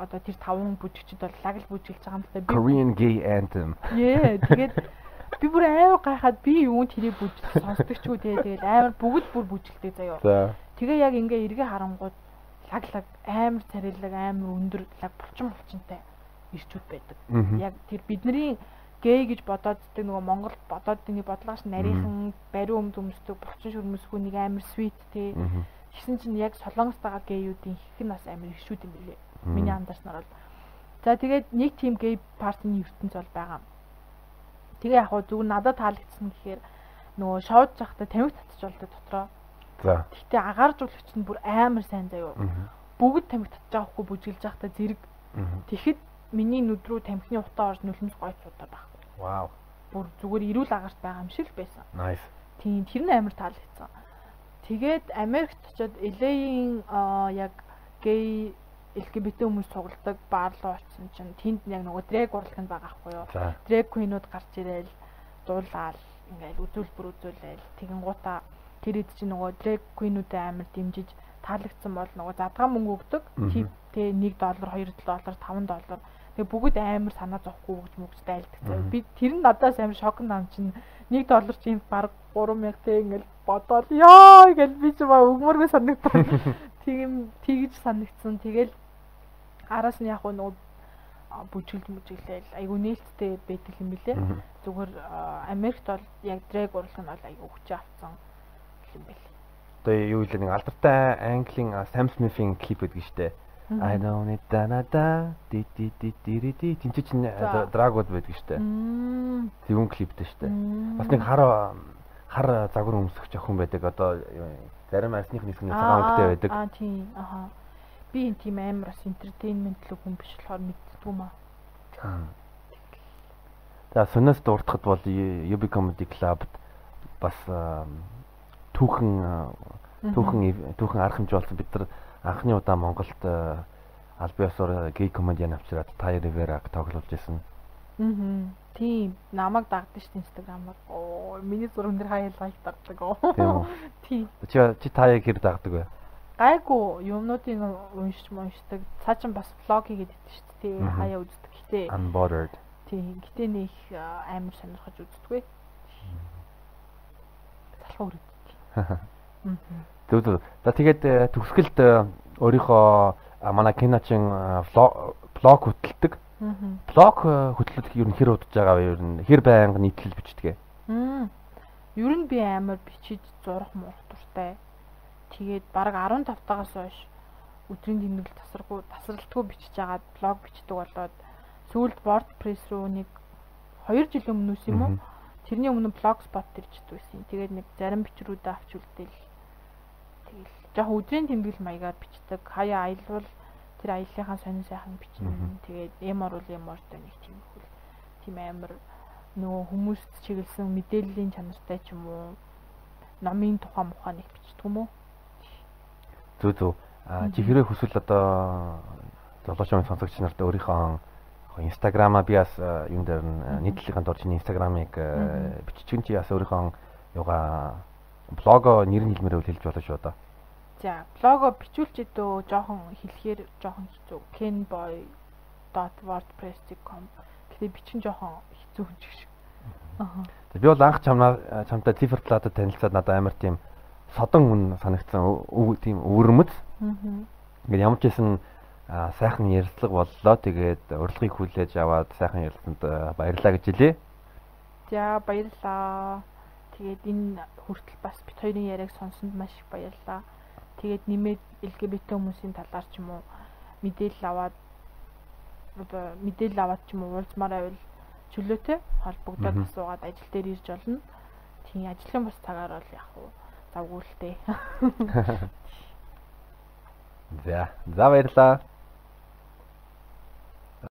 [SPEAKER 3] одоо тэр таван бүжигчд бол лаг л бүжиглж байгаа юм л та.
[SPEAKER 2] Korean gay anthem.
[SPEAKER 3] Яа, тэгээд би бүр амар гайхаад би юу тэрийг бүжиг сонсдог ч үү тэгээд амар бүгд бүр бүжгэлдэг заяа. Тэгээ яг ингээ эргээ харангууд лаг лаг амар царилаг амар өндөр лаг булчин булчинтай ирчүүд байдаг. Яг тэр бидний гей гэж бодооддаг нөгөө Монгол бодоод нэг бодлогоч нарийнхан бариу өмд өмсдөг булчин шүрмэсгүй нэг амар свит тий. Тэгсэн чинь яг солонгост байгаа гейүүдийн их нь бас амар ирчүүд юм билээ. Миний андарснаар бол. За тэгээд нэг тийм гей партийн ертөнц бол байгаа. Тэгээ яг хуу зүгээр надад таалагдсан гэхээр нөгөө шоуд захта тамхи татчих болдог дотроо.
[SPEAKER 2] За.
[SPEAKER 3] Гэхдээ агааржуулагч нь бүр амар сайн заяо. Бүгд тамхи татчих байгаа хгүй бүжгэлж захта зэрэг. Тэгэхэд миний нүд рүү тамхины утаа орж нүлмс гойц удаа байхгүй.
[SPEAKER 2] Вау.
[SPEAKER 3] Бүр зүгээр эрүүл агарт байгаа юм шиг л байсан.
[SPEAKER 2] Nice.
[SPEAKER 3] Тийм тэр нь амар таалагдсан. Тэгээд Америкт очиод LA-ийн аа, яг гей LGBT хүмүүс цугладаг баар руу очсон чинь тэнд яг нөгөө дрэг урлагт байгаа байхгүй юу? Дрэг queen-ууд гарч ирээл дуулаал ингээл үзүүлбэр үзүүлээл тэгэн гутаа тэр хэд чинь нөгөө дрэг queen-уудаа амар дэмжиж таалагдсан бол нөгөө задгаа мөнгө өгдөг. Тэ 1 доллар, 2 доллар, 5 доллар. Тэгээ бүгд амар санаа зовхгүй дайлдаг. заяа.
[SPEAKER 2] Мгм.
[SPEAKER 3] Би тэр нь надаас амар шок нам чинь 1 доллар чинь баг 3000 тэ ингээл бодоол ёо гэл би ч ба өгмөргөө санагдсан. Тийм тэгж санагдсан. Тэгэл араас нь яг нөгөө бүжгэлж мүжгэлээл айгу нээлттэй байдаг юм билэ. Зүгээр Америкт бол яг дрэг урлаг нь бол айгу хүч авсан юм бэл.
[SPEAKER 2] Одоо юу вэ нэг алдартай английн Sam Smith-ийн клип байдаг штэ. I don't need da da da di di di di di di чинь
[SPEAKER 3] За.
[SPEAKER 2] драгууд байдаг штэ. Зөвхөн клиптэй штэ. Бас нэг хар хар загвар өмсөх охин байдаг. Одоо зарим арсных нисгний цагаан өнгөтэй байдаг.
[SPEAKER 3] Аа тийм. Аха. Би энэ тийм амар бас entertainment л хүн биш болохоор мэддгүй маа.
[SPEAKER 2] За сүнээс дуртахад бол UB Comedy Club-д бас түүхэн түүхэн түүхэн арга хэмжээ болсон бид нар анхны удаа Монголд а, аль биесээр гей комедиан авчираад Tire Rivera-г тоглуулж исэн.
[SPEAKER 3] Аа. Тийм. Намайг дагдаг шүү дээ Instagram-аар. Оо, миний зураг нэр хаяа лайк дагдаг.
[SPEAKER 2] Тийм. Чи чи таяг хэр дагдаг вэ?
[SPEAKER 3] Гайгүй юмнуудыг уншиж уншдаг. Цаа чин бас влог хийгээд идэв шүү дээ. Хаяа үздэг. Гэтэ
[SPEAKER 2] Unbothered.
[SPEAKER 3] тийм. Гэтэ нэг амар сонирхож үздэггүй. Салхуу өрөд.
[SPEAKER 2] Зөв. За тэгээд э, төгсгөлд э, өөрийнхөө манай киночин блог хөтэлдэг.
[SPEAKER 3] Мм.
[SPEAKER 2] Блог э, хөтлөлт ер нь хэр удаж байгаа вэ? Ер нь хэр байнга нийтлэл бичдэг.
[SPEAKER 3] Мм. Ер нь би амар бичиж зурх мурах дуртай. Тэгээд баг 15 тагаас хойш өдрийн тэмдэглэл тасаргүй тасралтгүй бичиж агаад блог бичдэг болоод сүүлд WordPress руу нэг 2 жилийн өмнөөс юм уу? Тэрний өмнө Blogspot дээр бичдэг байсан. Тэгээд нэг зарим бичрүүдээ авч үлдээл. Тэгэл жоохон өдрийн тэмдэглэл маягаар бичдэг. Хаяа аялвал тэр аяллахаа сонин сайхан бичнэ. Тэгээд ямар бол ямартай нэг тийм хөл. Тийм амар нөгөө хүмүүст чиглэсэн мэдээллийн чанартай ч юм уу номын тухай мухаа нэг бичдэг юм уу?
[SPEAKER 2] Зөв зөв. А чи
[SPEAKER 3] Мгм.
[SPEAKER 2] хэрэг хүсвэл одоо золоочмын сонсогч нарт өөрийнхөө Инстаграмаа би бас юм дээр нийтлэлийн дор чиний Инстаграмыг
[SPEAKER 3] Мгм.
[SPEAKER 2] биччихэн чи бас өөрийнхөө юга блого нэр нь хэлмээрээ хэлж болно шүү одоо.
[SPEAKER 3] За, блого бичүүлч идөө жоохон хэлэхээр жоохон хэцүү. kenboy.wordpress.com гэдэг бичин жоохон хэцүү юм шиг. Аа.
[SPEAKER 2] Би бол анх чамнаа чамтай циферплатад танилцаад надад амар тийм содон хүн санагдсан өв тийм өвөрмөц.
[SPEAKER 3] Аа.
[SPEAKER 2] Ингээд ямар ч а, сайхан ярилцлага боллоо. Тэгээд урилгыг хүлээж аваад сайхан ярилцсанд баярлалаа гэж хэлье.
[SPEAKER 3] За, баярлалаа. Тэгээд энэ хүртэл бас бит хоёрын яриаг сонсонд маш их баярлалаа. Тэгээд нэмээд LGBT хүмүүсийн талаар ч юм уу мэдээлэл аваад одоо мэдээлэл аваад ч юм уу уулзмаар байвал чөлөөтэй холбогдоод асуугаад ажил дээр ирж олно. Тийм ажлын бас цагаар бол яг уу завгүй л дээ.
[SPEAKER 2] За, за баярлалаа.